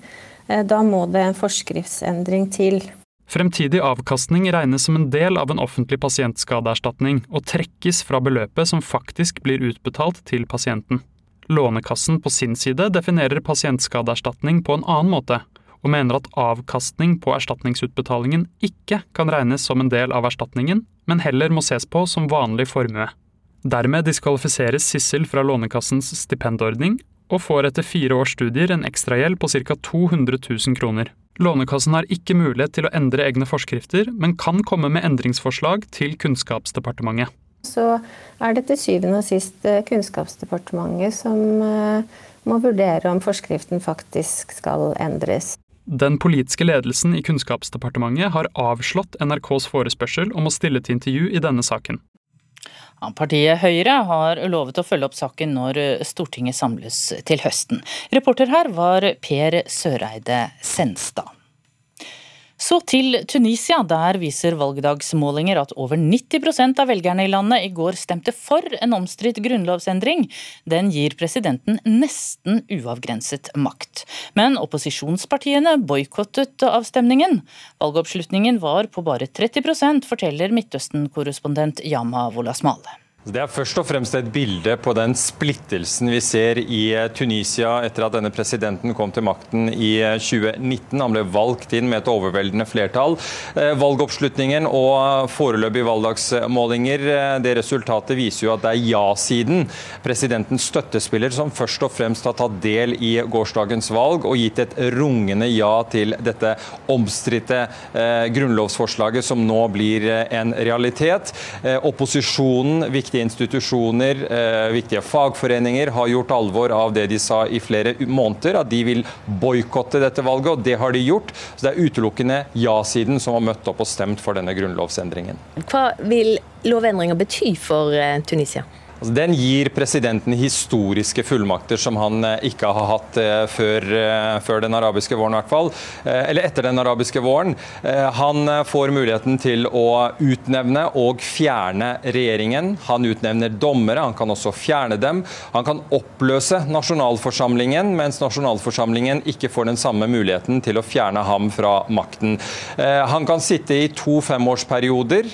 Eh, da må det en forskriftsendring til. Fremtidig avkastning regnes som en del av en offentlig pasientskadeerstatning og trekkes fra beløpet som faktisk blir utbetalt til pasienten. Lånekassen på sin side definerer pasientskadeerstatning på en annen måte, og mener at avkastning på erstatningsutbetalingen ikke kan regnes som en del av erstatningen, men heller må ses på som vanlig formue. Dermed diskvalifiseres Sissel fra Lånekassens stipendordning, og får etter fire års studier en ekstragjeld på ca. 200 000 kroner. Lånekassen har ikke mulighet til å endre egne forskrifter, men kan komme med endringsforslag til Kunnskapsdepartementet. Så er det til syvende og sist eh, Kunnskapsdepartementet som eh, må vurdere om forskriften faktisk skal endres. Den politiske ledelsen i Kunnskapsdepartementet har avslått NRKs forespørsel om å stille til intervju i denne saken. Partiet Høyre har lovet å følge opp saken når Stortinget samles til høsten. Reporter her var Per Søreide Senstad. Så til Tunisia. Der viser valgdagsmålinger at over 90% av velgerne i landet i går stemte for en omstridt grunnlovsendring. Den gir presidenten nesten uavgrenset makt. Men opposisjonspartiene boikottet avstemningen. Valgoppslutningen var på bare 30 forteller Midtøsten-korrespondent Yama Wolasmale. Det er først og fremst et bilde på den splittelsen vi ser i eh, Tunisia etter at denne presidenten kom til makten i 2019. Eh, Han ble valgt inn med et overveldende flertall. Eh, valgoppslutningen og foreløpige valgdagsmålinger, det resultatet viser jo at det er ja-siden, presidentens støttespiller, som først og fremst har tatt del i gårsdagens valg og gitt et rungende ja til dette omstridte grunnlovsforslaget som nå blir en realitet. Opposisjonen vil viktige institusjoner, eh, viktige fagforeninger har gjort alvor av det de sa i flere måneder, at de vil boikotte dette valget, og det har de gjort. Så det er utelukkende ja-siden som har møtt opp og stemt for denne grunnlovsendringen. Hva vil lovendringa bety for eh, Tunisia? Altså, den gir presidenten historiske fullmakter som han eh, ikke har hatt eh, før, eh, før, den arabiske våren, i hvert fall. Eller etter den arabiske våren. Han får muligheten til å utnevne og fjerne regjeringen. Han utnevner dommere, han kan også fjerne dem. Han kan oppløse nasjonalforsamlingen, mens nasjonalforsamlingen ikke får den samme muligheten til å fjerne ham fra makten. Han kan sitte i to femårsperioder,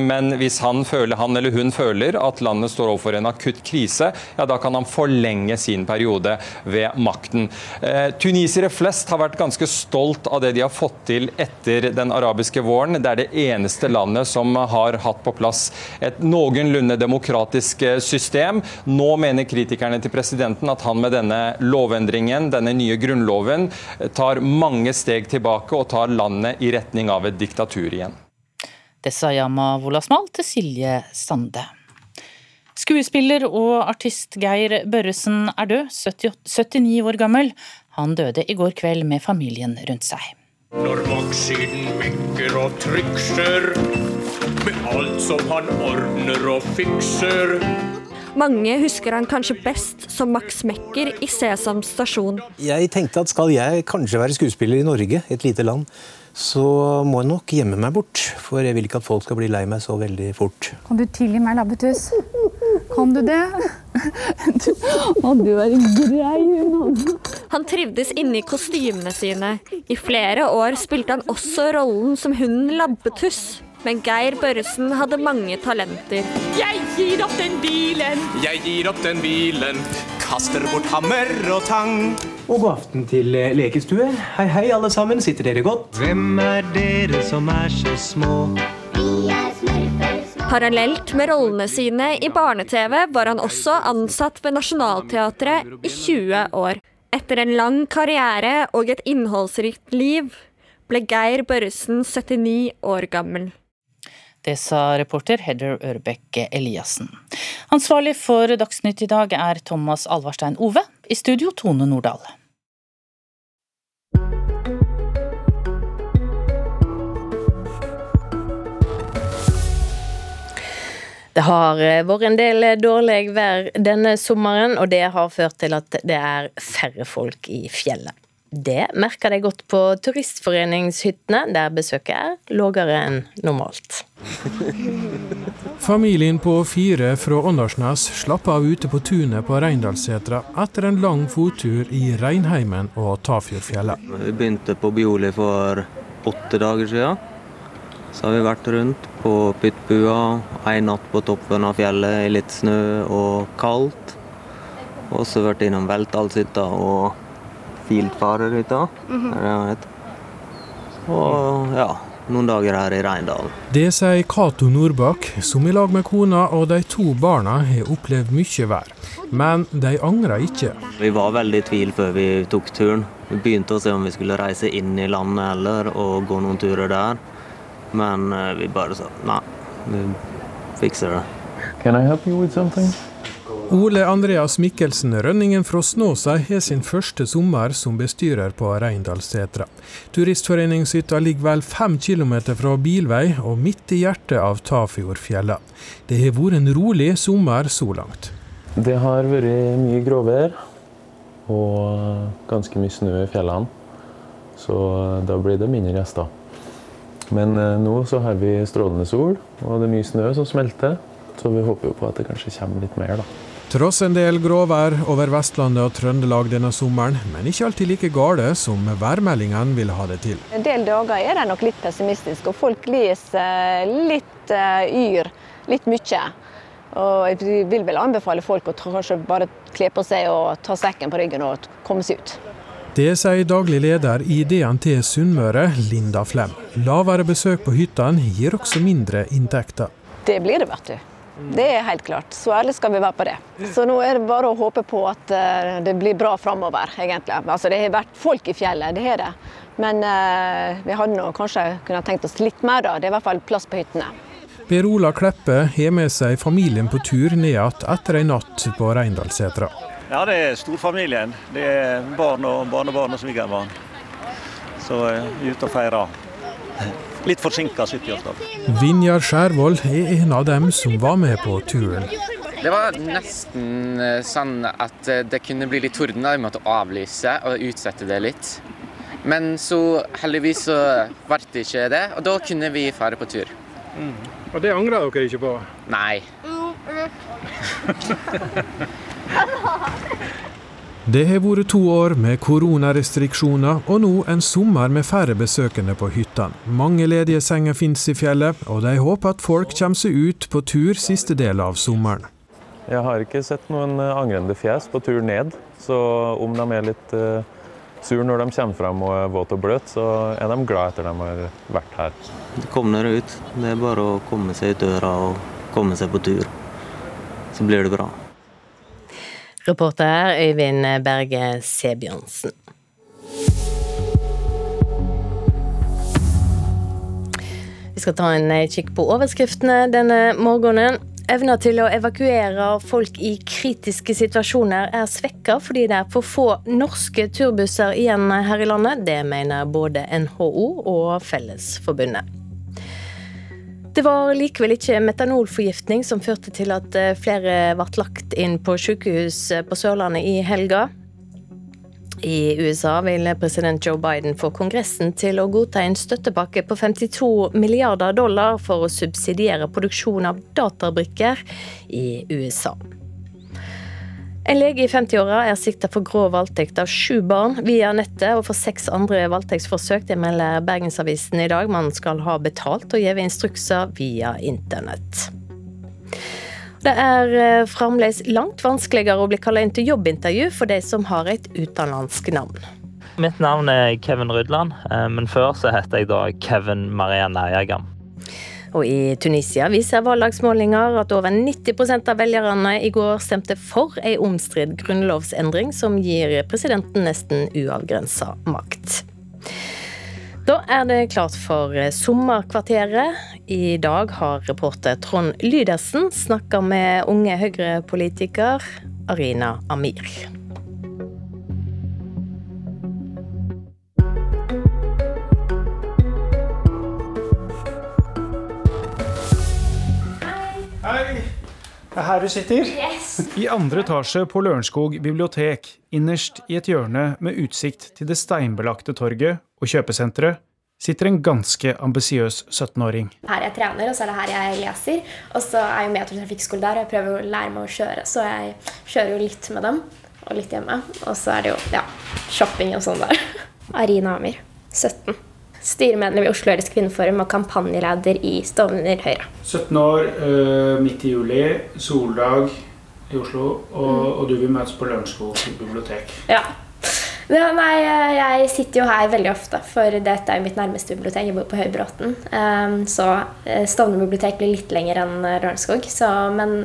men hvis han, føler, han eller hun føler at landet står overfor en akutt krise, ja da kan han forlenge sin periode ved makten. Eh, tunisere flest har vært ganske stolt av det de har fått til etter den arabiske våren. Det er det eneste landet som har hatt på plass et noenlunde demokratisk eh, system. Nå mener kritikerne til presidenten at han med denne lovendringen, denne nye grunnloven, eh, tar mange steg tilbake og tar landet i retning av et diktatur igjen. Det sa Yama Wolasmal til Silje Sande. Skuespiller og artist Geir Børresen er død, 79 år gammel. Han døde i går kveld med familien rundt seg. Når maktsiden mekker og trykser, med alt som han ordner og fikser. Mange husker han kanskje best som Max Mekker i Sesam stasjon. Jeg tenkte at skal jeg kanskje være skuespiller i Norge, et lite land, så må jeg nok gjemme meg bort. For jeg vil ikke at folk skal bli lei meg så veldig fort. Kan du tilgi meg, Labbetuss? Kan du det? (laughs) Å, du er en grei hund. Han trivdes inne i kostymene sine. I flere år spilte han også rollen som hunden Labbetuss. Men Geir Børresen hadde mange talenter. Jeg gir opp den bilen! Jeg gir opp den bilen. Kaster bort hammer og tang. Og god aften til eh, lekestue. Hei, hei, alle sammen. Sitter dere godt? Hvem er dere som er så små? Vi er smurfer. Parallelt med rollene sine i barne-TV var han også ansatt ved Nationaltheatret i 20 år. Etter en lang karriere og et innholdsrikt liv ble Geir Børresen 79 år gammel. Det sa reporter Hedder Ørbekk Eliassen. Ansvarlig for Dagsnytt i dag er Thomas Alvarstein Ove. I studio Tone Nordahl. Det har eh, vært en del eh, dårlig vær denne sommeren, og det har ført til at det er færre folk i fjellet. Det merker de godt på turistforeningshyttene, der besøket er lavere enn normalt. (laughs) Familien på fire fra Åndalsnes slapp av ute på tunet på Reindalssetra etter en lang fottur i Reinheimen og Tafjordfjellet. Vi begynte på Bioli for åtte dager siden. Så har vi vært rundt på Pyttbua, en natt på toppen av fjellet i litt snø og kaldt. Og så vært innom Veltdalshytta og Filtfarerhytta. Mm -hmm. Og ja, noen dager her i Reindalen. Det sier Cato Nordbakk, som i lag med kona og de to barna har opplevd mye vær. Men de angrer ikke. Vi var veldig i tvil før vi tok turen. Vi begynte å se om vi skulle reise inn i landet eller og gå noen turer der. Men uh, vi bare sa nei, vi fikser det. Can I help you with something? Ole Andreas Mikkelsen Rønningen fra Snåsa har sin første sommer som bestyrer på Reindalssetra. Turistforeningshytta ligger vel fem kilometer fra bilvei og midt i hjertet av Tafjordfjella. Det har vært en rolig sommer så langt. Det har vært mye gråvær og ganske mye snø i fjellene. Så da blir det mindre gjester. Men eh, nå så har vi strålende sol, og det er mye snø som smelter. Så vi håper jo på at det kanskje kommer litt mer, da. Tross en del gråvær over Vestlandet og Trøndelag denne sommeren, men ikke alltid like gale som værmeldingene vil ha det til. En del dager er de nok litt pessimistiske, og folk leser litt uh, yr, litt mye. Og jeg vil vel anbefale folk å kanskje bare kle på seg og ta sekken på ryggen og komme seg ut. Det sier daglig leder i DNT Sunnmøre, Linda Flem. Lavere besøk på hyttene gir også mindre inntekter. Det blir det, vet du. Det er helt klart. Så ærlig skal vi være på det. Så nå er det bare å håpe på at eh, det blir bra framover, egentlig. Altså, det har vært folk i fjellet, det har det. Men uh, vi hadde nå kanskje kunnet tenkt oss litt mer, da. Det er i hvert fall plass på hyttene. Per Ola Kleppe har med seg familien på tur ned igjen etter ei natt på Reindalssetra. Ja, det er storfamilien. Det er barn og barnebarn og svigerbarn. Så vi er ute og feirer. Litt forsinka 70-årsdag. Vinjar Skjærvold er en av dem som var med på turen. Det var nesten eh, sånn at eh, det kunne bli litt torden. da Vi måtte avlyse og utsette det litt. Men så heldigvis så ble det ikke det, og da kunne vi fare på tur. Mm. Og det angrer dere ikke på? Nei. (laughs) Det har vært to år med koronarestriksjoner, og nå en sommer med færre besøkende på hyttene. Mange ledige senger finnes i fjellet, og de håper at folk kommer seg ut på tur siste del av sommeren. Jeg har ikke sett noen eh, angrende fjes på tur ned, så om de er litt uh, sur når de kommer frem og er våte og bløte, så er de glad etter de har vært her. Kom dere ut. Det er bare å komme seg ut døra og komme seg på tur. Så blir det bra. Reporter Øyvind Berge Sebjørnsen. Vi skal ta en kikk på overskriftene denne morgenen. Evna til å evakuere folk i kritiske situasjoner er svekka fordi det er for få norske turbusser igjen her i landet. Det mener både NHO og Fellesforbundet. Det var likevel ikke metanolforgiftning som førte til at eh, flere ble lagt inn på sykehus på Sørlandet i helga. I USA vil president Joe Biden få Kongressen til å godta en støttepakke på 52 milliarder dollar for å subsidiere produksjon av databrikker i USA. En lege i 50-åra er sikta for grov voldtekt av sju barn via nettet og for seks andre voldtektsforsøk. Det melder Bergensavisen i dag. Man skal ha betalt og gitt instrukser via internett. Det er eh, fremdeles langt vanskeligere å bli kalla inn til jobbintervju for de som har et utenlandsk navn. Mitt navn er Kevin Rydland, eh, men før så heter jeg da Kevin Maria Nærjagam. Og i Tunisia viser valgdagsmålinger at over 90% av velgerne i går stemte for ei omstridt grunnlovsendring som gir presidenten nesten uavgrensa makt. Da er det klart for sommerkvarteret. I dag har reporter Trond Lydersen snakka med unge Høyre-politiker Arina Amir. Hei. Det er her du sitter. Yes. I andre etasje på Lørenskog bibliotek, innerst i et hjørne med utsikt til det steinbelagte torget og kjøpesenteret, sitter en ganske ambisiøs 17-åring. Her jeg trener, og så er det her jeg leser. Og så er jeg jo til trafikkskole der, og jeg prøver å lære meg å kjøre. Så jeg kjører jo litt med dem, og litt hjemme. Og så er det jo ja, shopping og sånn der. Arina Amir, 17. Styremedlem i Oslo Høyres Kvinneforum og kampanjeleder i Stovner Høyre. 17 år, øh, midt i juli, soldag i Oslo, og, Mm. og du vil møtes på Lørenskog bibliotek. Ja. Nei, jeg sitter jo her veldig ofte, for dette er jo mitt nærmeste bibliotek. Jeg bor på Høybråten. Um, så eh, Stovner bibliotek blir litt lenger enn eh, Lørenskog. Men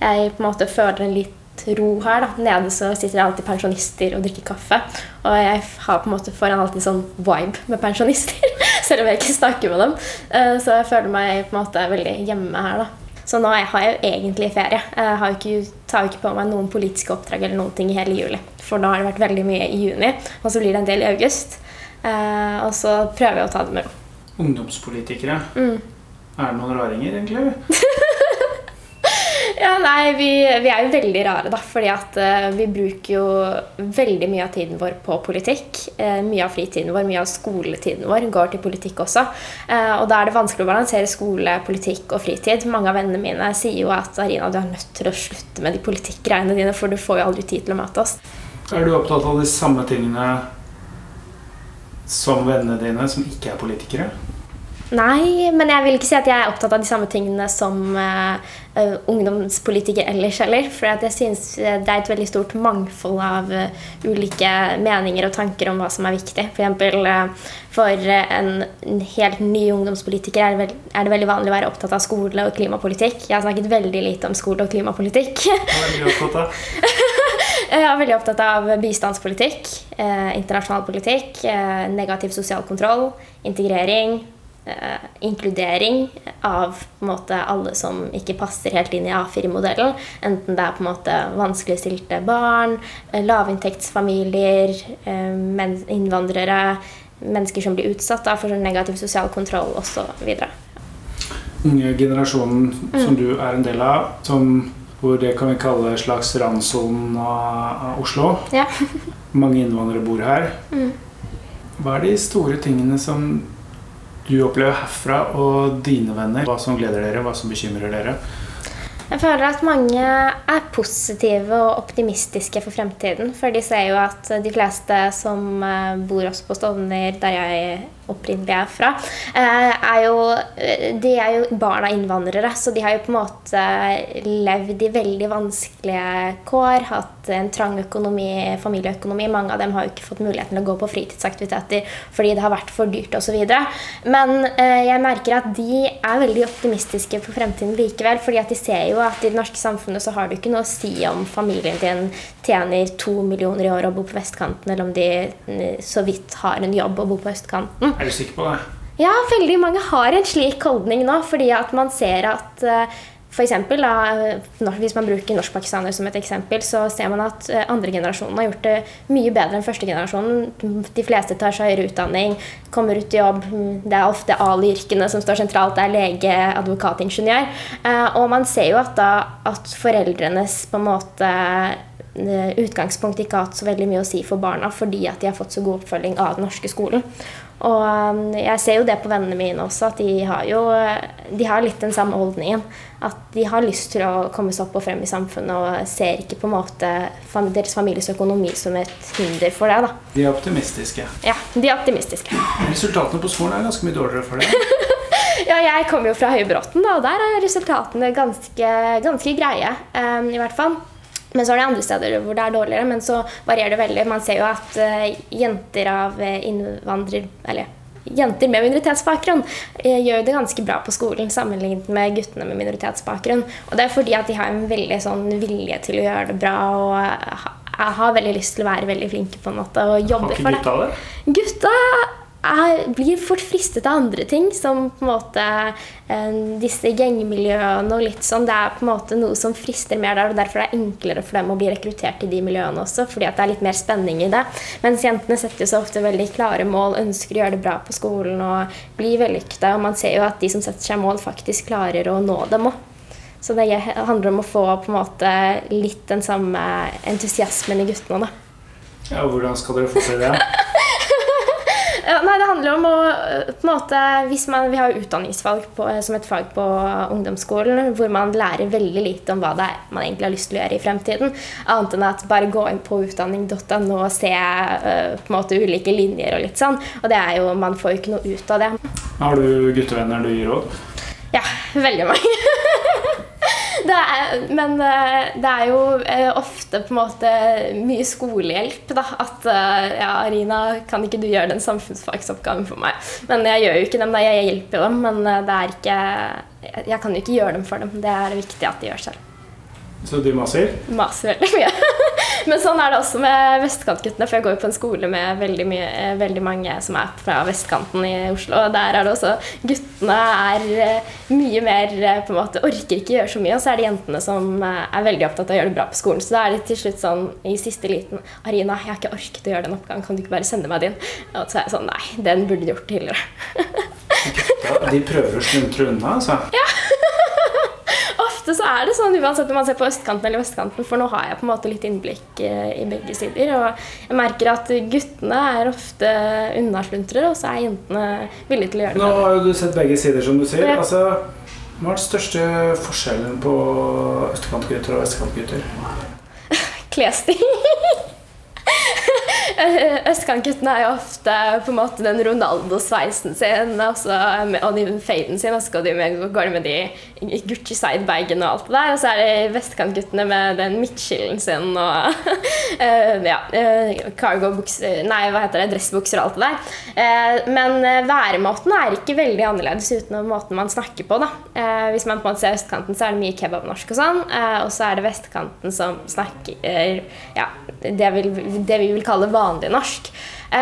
jeg på en måte føler en litt ro her. da. Nede så sitter det alltid pensjonister og drikker kaffe. Og jeg har på en måte får alltid sånn vibe med pensjonister, (laughs) selv om jeg ikke snakker med dem. Eh, så jeg føler meg på en måte veldig hjemme her. da. Så nå har jeg jo egentlig ferie. Jeg har ikke, tar jo ikke på meg noen politiske oppdrag eller noen ting i hele juli. For nå har det vært veldig mye i juni, og så blir det en del i august. Eh, og så prøver jeg å ta det med ro. Ungdomspolitikere. Mm. Er det noen raringer, egentlig? (laughs) Ja, nei, vi, vi er jo veldig rare, da. Fordi at uh, vi bruker jo veldig mye av tiden vår på politikk. Uh, mye av fritiden vår, mye av skoletiden vår går til politikk også. Uh, og da er det vanskelig å balansere skole, politikk og fritid. Mange av vennene mine sier jo at Arina, du er nødt til å slutte med de politikkgreiene dine, for du får jo aldri tid til å møte oss. Er du opptatt av de samme tingene som vennene dine, som ikke er politikere? Nei, men jeg vil ikke si at jeg er opptatt av de samme tingene som uh, uh, ungdomspolitikere ellers heller. For jeg synes uh, det er et veldig stort mangfold av uh, ulike meninger og tanker om hva som er viktig. For eksempel uh, for en helt ny ungdomspolitiker er det, veld, er det veldig vanlig å være opptatt av skole og klimapolitikk. Jeg har snakket veldig lite om skole og klimapolitikk. Hva er? (laughs) Jeg er veldig opptatt av bistandspolitikk, eh, internasjonal politikk, eh, negativ sosial kontroll, integrering, eh, inkludering av på en måte, alle som ikke passer helt inn i A4-modellen. Enten det er på en måte vanskeligstilte barn, eh, lavinntektsfamilier, eh, men, innvandrere, mennesker som blir utsatt da, for sånn negativ sosial kontroll osv. Unge generasjonen som Mm. du er en del av, som, hvor det kan vi kalle slags randsonen av Oslo. Ja. (laughs) Mange innvandrere bor her. Mm. Hva er de store tingene som du opplever herfra og dine venner? Hva som gleder dere, hva som bekymrer dere? Jeg føler at mange er positive og optimistiske for fremtiden. For de ser jo at de fleste som eh, bor også på Stovner, der jeg opprinnelig er fra, eh, er jo, de er jo barn av innvandrere. Så de har jo på en måte levd i veldig vanskelige kår, hatt en trang økonomi, familieøkonomi. Mange av dem har jo ikke fått muligheten til å gå på fritidsaktiviteter fordi det har vært for dyrt osv. Men eh, jeg merker at de er veldig optimistiske for fremtiden likevel. fordi at de ser jo at i det norske samfunnet så har du ikke noe å si om familien din tjener to millioner i året og bor på vestkanten, eller om de eh, så vidt har en jobb og bor på østkanten. Er du sikker på det? Ja, veldig mange har en slik holdning nå, fordi at man ser at eh, for eksempel, da, Hvis man bruker norskpakistanere som et eksempel, så ser man at eh, andre generasjonen har gjort det mye bedre enn første generasjonen. De fleste tar seg høyere utdanning, kommer ut i jobb. Det er ofte Ali-yrkene som står sentralt. Det er lege, advokat, ingeniør. Eh, Og man ser jo at, da, at foreldrenes på en måte eh, utgangspunkt ikke har hatt så veldig mye å si for barna fordi at de har fått så god oppfølging av den norske skolen. Og um, jeg ser jo det på vennene mine også, at de har jo de har litt den samme holdningen. At de har lyst til å komme seg opp og frem i samfunnet og ser ikke på en måte deres families økonomi som et hinder for det. da. De er optimistiske. Ja, de er optimistiske. Resultatene på skolen er ganske mye dårligere for det. (laughs) Ja, jeg kommer jo fra Høybråten, da, og der er resultatene ganske, ganske greie. um, i hvert fall. Men så er det andre steder hvor det er dårligere, men så varierer det veldig. Man ser jo at eh, jenter av eh, innvandrer... Eller jenter med minoritetsbakgrunn eh, gjør det ganske bra på skolen sammenlignet med guttene med minoritetsbakgrunn. Og det er fordi at de har en veldig sånn vilje til å gjøre det bra og ha- har veldig lyst til å være veldig flinke på en måte og Har jobbe ikke for det. gutta det? Gutta er, blir fort fristet av andre ting, som på en måte eh, disse gjengmiljøene og litt sånn. Det er på en måte noe som frister mer der, og derfor er det enklere for dem å bli rekruttert til de miljøene også, fordi at det er litt mer spenning i det. Mens jentene setter jo så ofte veldig klare mål, ønsker å gjøre det bra på skolen og bli vellykta. og man ser jo at de som setter seg mål, faktisk klarer å nå dem òg. Så det handler om å få på en måte litt den samme entusiasmen i guttene. da. Ja, og Hvordan skal dere få til det? (laughs) Ja, nei, det handler om å øh, på en måte, hvis man, Vi har utdanningsvalg på, øh, som et fag på ungdomsskolen, hvor man lærer veldig lite om hva det er man egentlig har lyst til å gjøre i fremtiden. Annet enn at bare gå inn på utdanning.no og se øh, på en måte ulike linjer og litt sånn. Og det er jo, man får jo ikke noe ut av det. Har du guttevenner du gir råd? Ja, veldig mange. (laughs) Det er, men eh, det er jo eh, ofte på en måte mye skolehjelp. Da. At eh, ja, Arina, kan ikke du gjøre den samfunnsfagsoppgaven for meg? Men jeg gjør jo ikke dem, da. Jeg hjelper dem, men det er ikke Jeg kan jo ikke gjøre dem for dem. Det er viktig at de gjør selv. Så du maser? Maser veldig mye. (laughs) Men sånn er det også med vestkantguttene, for jeg går jo på en skole med veldig, mye, eh, veldig mange som er fra vestkanten i Oslo. Og der er det også Guttene er eh, mye mer eh, på en måte Orker ikke gjøre så mye, og så er det jentene som er veldig opptatt av å gjøre det bra på skolen. Så da er det til slutt sånn i siste liten Arina, jeg har ikke orket å gjøre den oppgaven, kan du ikke bare sende meg din? Og så er jeg sånn Nei, den burde du gjort tidligere. (laughs) Ja, de prøver å sluntre unna, altså. Ofte så er det sånn, uansett om man ser på østkanten eller vestkanten, for nå har jeg på en måte litt innblikk eh, i begge sider. Og jeg merker at guttene er ofte unnasluntrere, og så er jentene villige til å gjøre det. Nå har jo du sett begge sider, som du sier. Ja. Altså, hva er den største forskjellen på østkantgutter og vestkantgutter? (laughs) Klesstil. (laughs) Østkantguttene er jo ofte på en måte den Ronaldo-sveisen sin og, så, og de faden sin, og så går de med, går de med de Gucci sidebagen og alt det der. Og så er det vestkantguttene med den midtskillen sin og (laughs) eh, ja, eh, cargo-bukser Nei, hva heter det? Dressbukser og alt det der. Eh, men væremåten er ikke veldig annerledes utenom måten man snakker på. da. Hvis man på en måte ser østkanten, så er det mye kebabnorsk og sånn. Og så er det vestkanten som snakker ja, det, vil, det vi vil kalle vanlig norsk.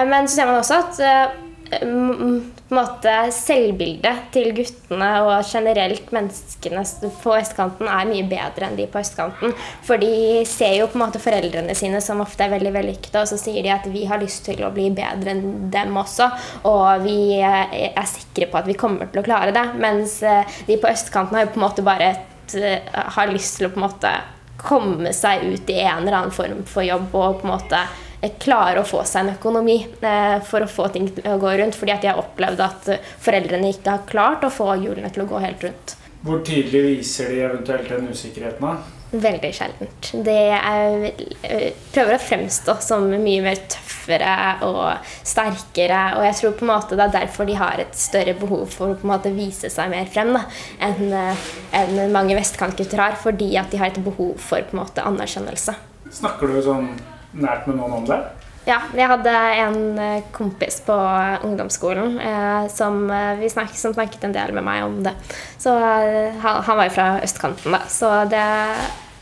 Men så ser man også at måte selvbildet til guttene og generelt menneskene på østkanten er mye bedre enn de på østkanten. For de ser jo på en måte foreldrene sine som ofte er veldig vellykkede, og så sier de at vi har lyst til å bli bedre enn dem også, og vi er sikre på at vi kommer til å klare det. Mens de på østkanten har jo på en måte bare et, har lyst til å på en måte komme seg ut i en eller annen form for jobb og på en måte klare å få seg en økonomi eh, for å få ting til å gå rundt. Fordi at har opplevd at foreldrene ikke har klart å få hjulene til å gå helt rundt. Hvor tydelig viser de eventuelt den usikkerheten? da? Veldig sjeldent. Det er, eh, prøver å fremstå som mye mer tøffere og sterkere. Og jeg tror på en måte det er derfor de har et større behov for å på en måte vise seg mer frem da, enn enn mange vestkantgutter har. Fordi at de har et behov for på en måte anerkjennelse. Snakker du sånn nært med noen om det? Ja, jeg hadde en eh, kompis på ungdomsskolen eh, som, eh, snakket, som, snakket, en del med meg om det. Så eh, han, han, var jo fra østkanten, da. Så det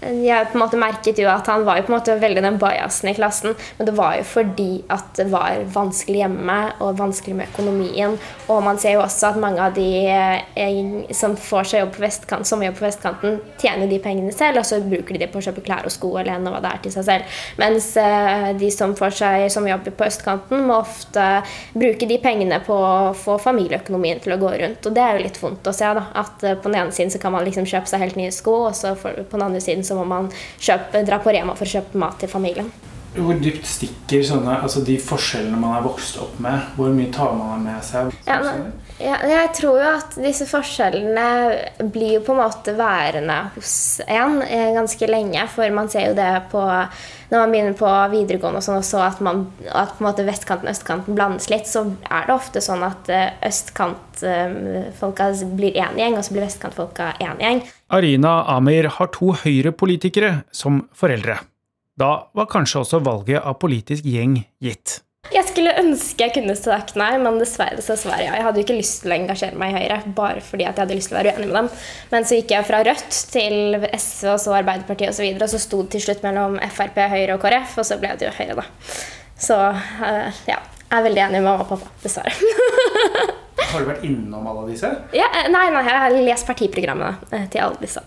jeg på en måte merket jo at han var jo på en måte veldig den bajasen i klassen, men det var jo fordi at det var vanskelig hjemme og vanskelig med økonomien. Og man ser jo også at mange av de eh, som får seg jobb på vestkant, som jobb på vestkanten, tjener de pengene selv, og så bruker de det på å kjøpe klær og sko eller hva det er til seg selv. Mens eh, de som får seg som jobber på østkanten, må ofte bruke de pengene på å få familieøkonomien til å gå rundt. Og det er jo litt vondt å se, da. At eh, på den ene siden så kan man liksom kjøpe seg helt nye sko, og så på den andre siden så må man kjøpe, dra på Rema for å kjøpe mat til familien. Hvor dypt stikker sånne, altså de forskjellene man er vokst opp med? Hvor mye tar man med seg? Ja, men, ja, jeg tror jo at disse forskjellene blir jo på en måte værende hos en eh, ganske lenge. For man ser jo det på når man begynner på videregående og sånn, og så at, man, at på en måte vestkanten og østkanten blandes litt, så er det ofte sånn at eh, østkantfolka blir én gjeng, og så blir vestkantfolka én gjeng. Arina Amir har to høyrepolitikere som foreldre. Da var kanskje også valget av politisk gjeng gitt. Jeg skulle ønske jeg kunne sagt nei, men dessverre så svarer jeg. Jeg hadde jo ikke lyst til å engasjere meg i Høyre bare fordi jeg hadde lyst til å være uenig med dem. Men så gikk jeg fra Rødt til SV og så Arbeiderpartiet osv. Og, så videre, og så sto det til slutt mellom Frp, Høyre og KrF, og så ble det jo Høyre, da. Så uh, ja. Jeg er veldig enig med mamma og pappa, dessverre. Har du vært innom alle disse? Ja, eh, nei, nei, jeg har lest partiprogrammene eh, til alle disse.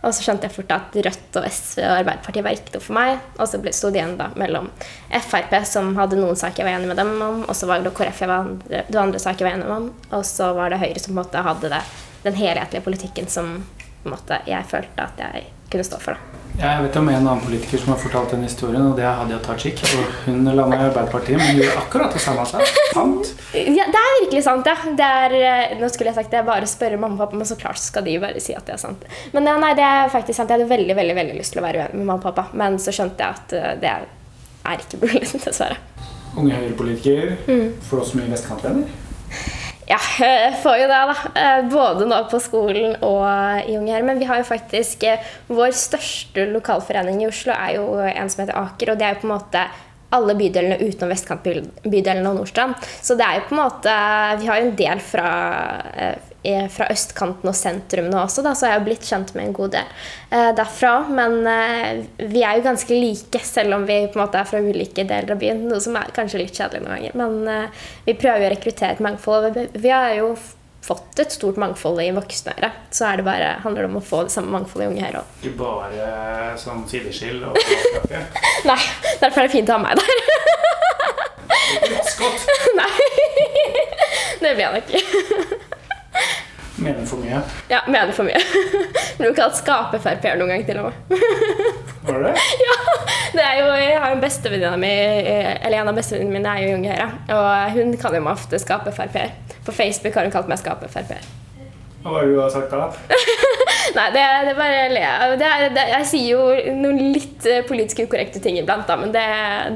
Og så skjønte jeg fort at Rødt og SV og Arbeiderpartiet var ikke noe for meg. Og så sto det igjen da mellom Frp, som hadde noen saker jeg var enig med dem om, og så var det KrF jeg var andre, andre saker jeg var enig om, og så var det Høyre som på en måte hadde det, den helhetlige politikken som måte, jeg følte at jeg kunne stå for. det. Jeg vet om en annen politiker som har fortalt den historien, og det er Hadia Tajik. Og hun landa i Arbeiderpartiet, men gjorde akkurat det samme seg. Sant? Ja, det er virkelig sant, ja. Det er, eh, nå skulle jeg sagt det, bare spørre mamma og pappa, men så klart skal de bare si at det er sant. Men ja, nei, det er faktisk sant. Jeg hadde veldig veldig, veldig lyst til å være uenig med mamma og pappa, men så skjønte jeg at eh, det er ikke mulig, (laughs) dessverre. Unge høyrepolitiker. Mm. Får også mye vestkantvenner? Ja, jeg får jo det, da. Eh, både nå på skolen og i Unge her. Men vi har jo faktisk eh, Vår største lokalforening i Oslo er jo en som heter Aker, og det er jo på en måte alle bydelene utenom vestkantbydelen og Nordstrand. Så det er jo på en måte Vi har jo en del fra eh, fra østkanten og sentrum nå også, da, så jeg har blitt kjent med en god del eh, derfra. Men eh, vi er jo ganske like, selv om vi på en måte er fra ulike deler av byen. Noe som er kanskje litt kjedelig noen ganger. Men eh, vi prøver å rekruttere et mangfold. Vi har jo fått et stort mangfold i voksne. Så er det bare, handler det om å få det samme mangfoldet i Unge her òg. Ikke bare sånn sideskill og (laughs) Nei, derfor er det fint å ha meg der. (laughs) Nei, det blir han ikke. Mener for mye? Ja, mener for mye. (laughs) Blir kalt skape-Frp-er noen gang til og med. (laughs) Var det (laughs) Ja! Det er jo, jeg har jo en bestevenninne mi, eller en av bestevenninnene mine er jo Unge Høyre. Og hun kan jo ofte skape-Frp-er. På Facebook har hun kalt meg skape-Frp-er. Hva har det du sagt da? Nei, det, det bare le av. Jeg sier jo noen litt eh, politisk ukorrekte ting iblant, da, men det,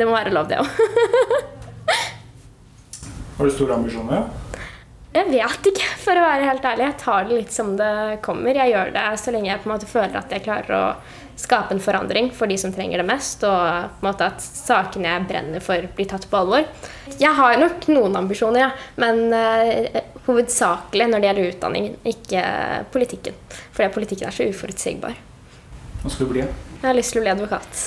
det må være lov, det òg. har du store ambisjoner? Jeg vet ikke, for å være helt ærlig. Jeg tar det litt som det kommer. Jeg gjør det så lenge jeg på en måte føler at jeg klarer å skape en forandring for de som trenger det mest, og på en måte at sakene jeg brenner for, blir tatt på alvor. Jeg har nok noen ambisjoner, ja, men uh, hovedsakelig når det gjelder utdanning, ikke politikken. Fordi politikken er så uforutsigbar. Hva skal du bli? Jeg har lyst til å bli advokat.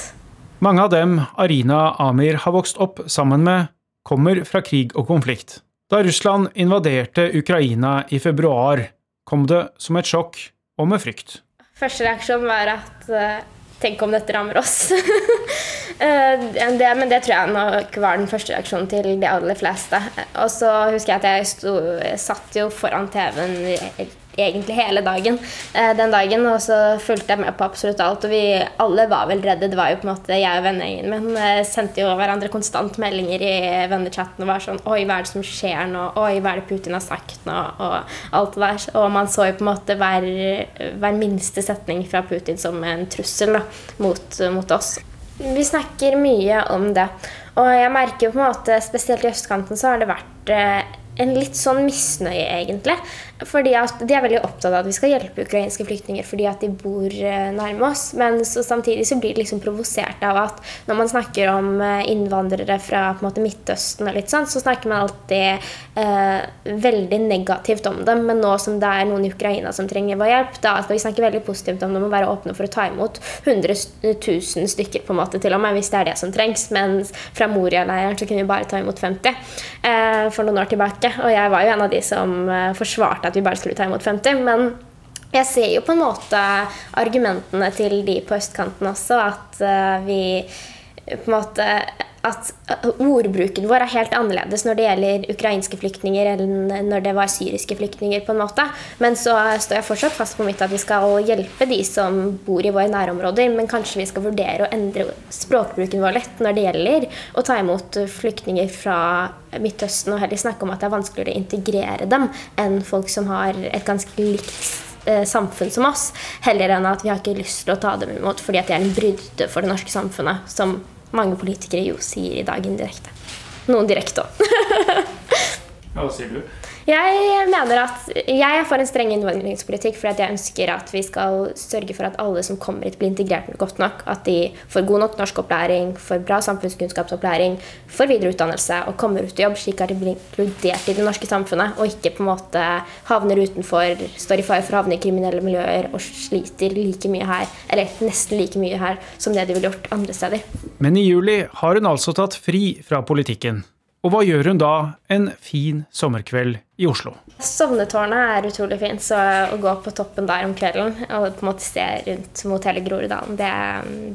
Mange av dem Arina Amir har vokst opp sammen med, kommer fra krig og konflikt. Da Russland invaderte Ukraina i februar, kom det som et sjokk og med frykt. Første reaksjon var at uh, tenk om dette rammer oss. uh, (laughs) det, men det tror jeg nok var den første reaksjonen til de aller fleste. Og så husker jeg at jeg, sto, satt jo foran TV-en egentlig hele dagen eh, den dagen. Og så fulgte jeg med på absolutt alt. Og vi alle var vel redde. Det var jo på en måte jeg og vennegjengen min eh, sendte jo hverandre konstant meldinger i vennechatten og var sånn Oi, hva er det som skjer nå? Oi, hva er det Putin har sagt nå? Og alt det der. Og man så jo på en måte hver, hver minste setning fra Putin som en trussel da, mot, mot oss. Vi snakker mye om det. Og jeg merker jo på en måte, spesielt i østkanten, så har det vært eh, en litt sånn misnøye, egentlig. Fordi at De er veldig opptatt av at vi skal hjelpe ukrainske flyktninger fordi at de bor eh, nærme oss. Men så samtidig så blir de liksom provosert av at når man snakker om eh, innvandrere fra på en måte Midtøsten, og litt sånn, så snakker man alltid eh, veldig negativt om dem. Men nå som det er noen i Ukraina som trenger vår hjelp, da skal vi snakke veldig positivt om dem og være åpne for å ta imot 100 000 stykker på en måte til og med, hvis det er det som trengs. Mens fra Moria-leiren så kunne vi bare ta imot 50 eh, for noen år tilbake. Og jeg var jo en av de som eh, at vi bare skulle ta imot 50. Men jeg ser jo på en måte argumentene til de på østkanten også, at eh, vi på en måte at ordbruken vår er helt annerledes når det gjelder ukrainske flyktninger enn når det var syriske flyktninger. på en måte. Men så står jeg fortsatt fast på mitt at vi skal hjelpe de som bor i våre nærområder. Men kanskje vi skal vurdere å endre språkbruken vår litt når det gjelder å ta imot flyktninger fra Midtøsten, og heller snakke om at det er vanskeligere å integrere dem enn folk som har et ganske likt eh, samfunn som oss, heller enn at vi har ikke lyst til å ta dem imot fordi at de er en brydde for det norske samfunnet, som mange politikere jo sier i dag indirekte. Noen direkte òg. Hva sier du? Jeg mener at jeg er for en streng innvandringspolitikk fordi jeg ønsker at vi skal sørge for at alle som kommer hit, blir integrert godt nok. At de får god nok norskopplæring, får bra samfunnskunnskapsopplæring, får videreutdannelse og kommer ut i jobb, slik at de blir inkludert i det norske samfunnet og ikke på en måte havner utenfor, står i fare for å havne i kriminelle miljøer og sliter like mye her, eller nesten like mye her, som det de ville gjort andre steder. Men i juli har hun altså tatt fri fra politikken. Og hva gjør hun da en fin sommerkveld i Oslo? Sovnetårnet er utrolig fint, så å gå på toppen der om kvelden og på en måte se rundt mot hele Groruddalen, det,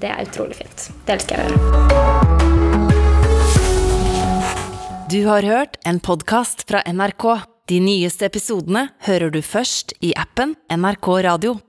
det er utrolig fint. Det elsker jeg å gjøre. Du har hørt en podkast fra NRK. De nyeste episodene hører du først i appen NRK Radio.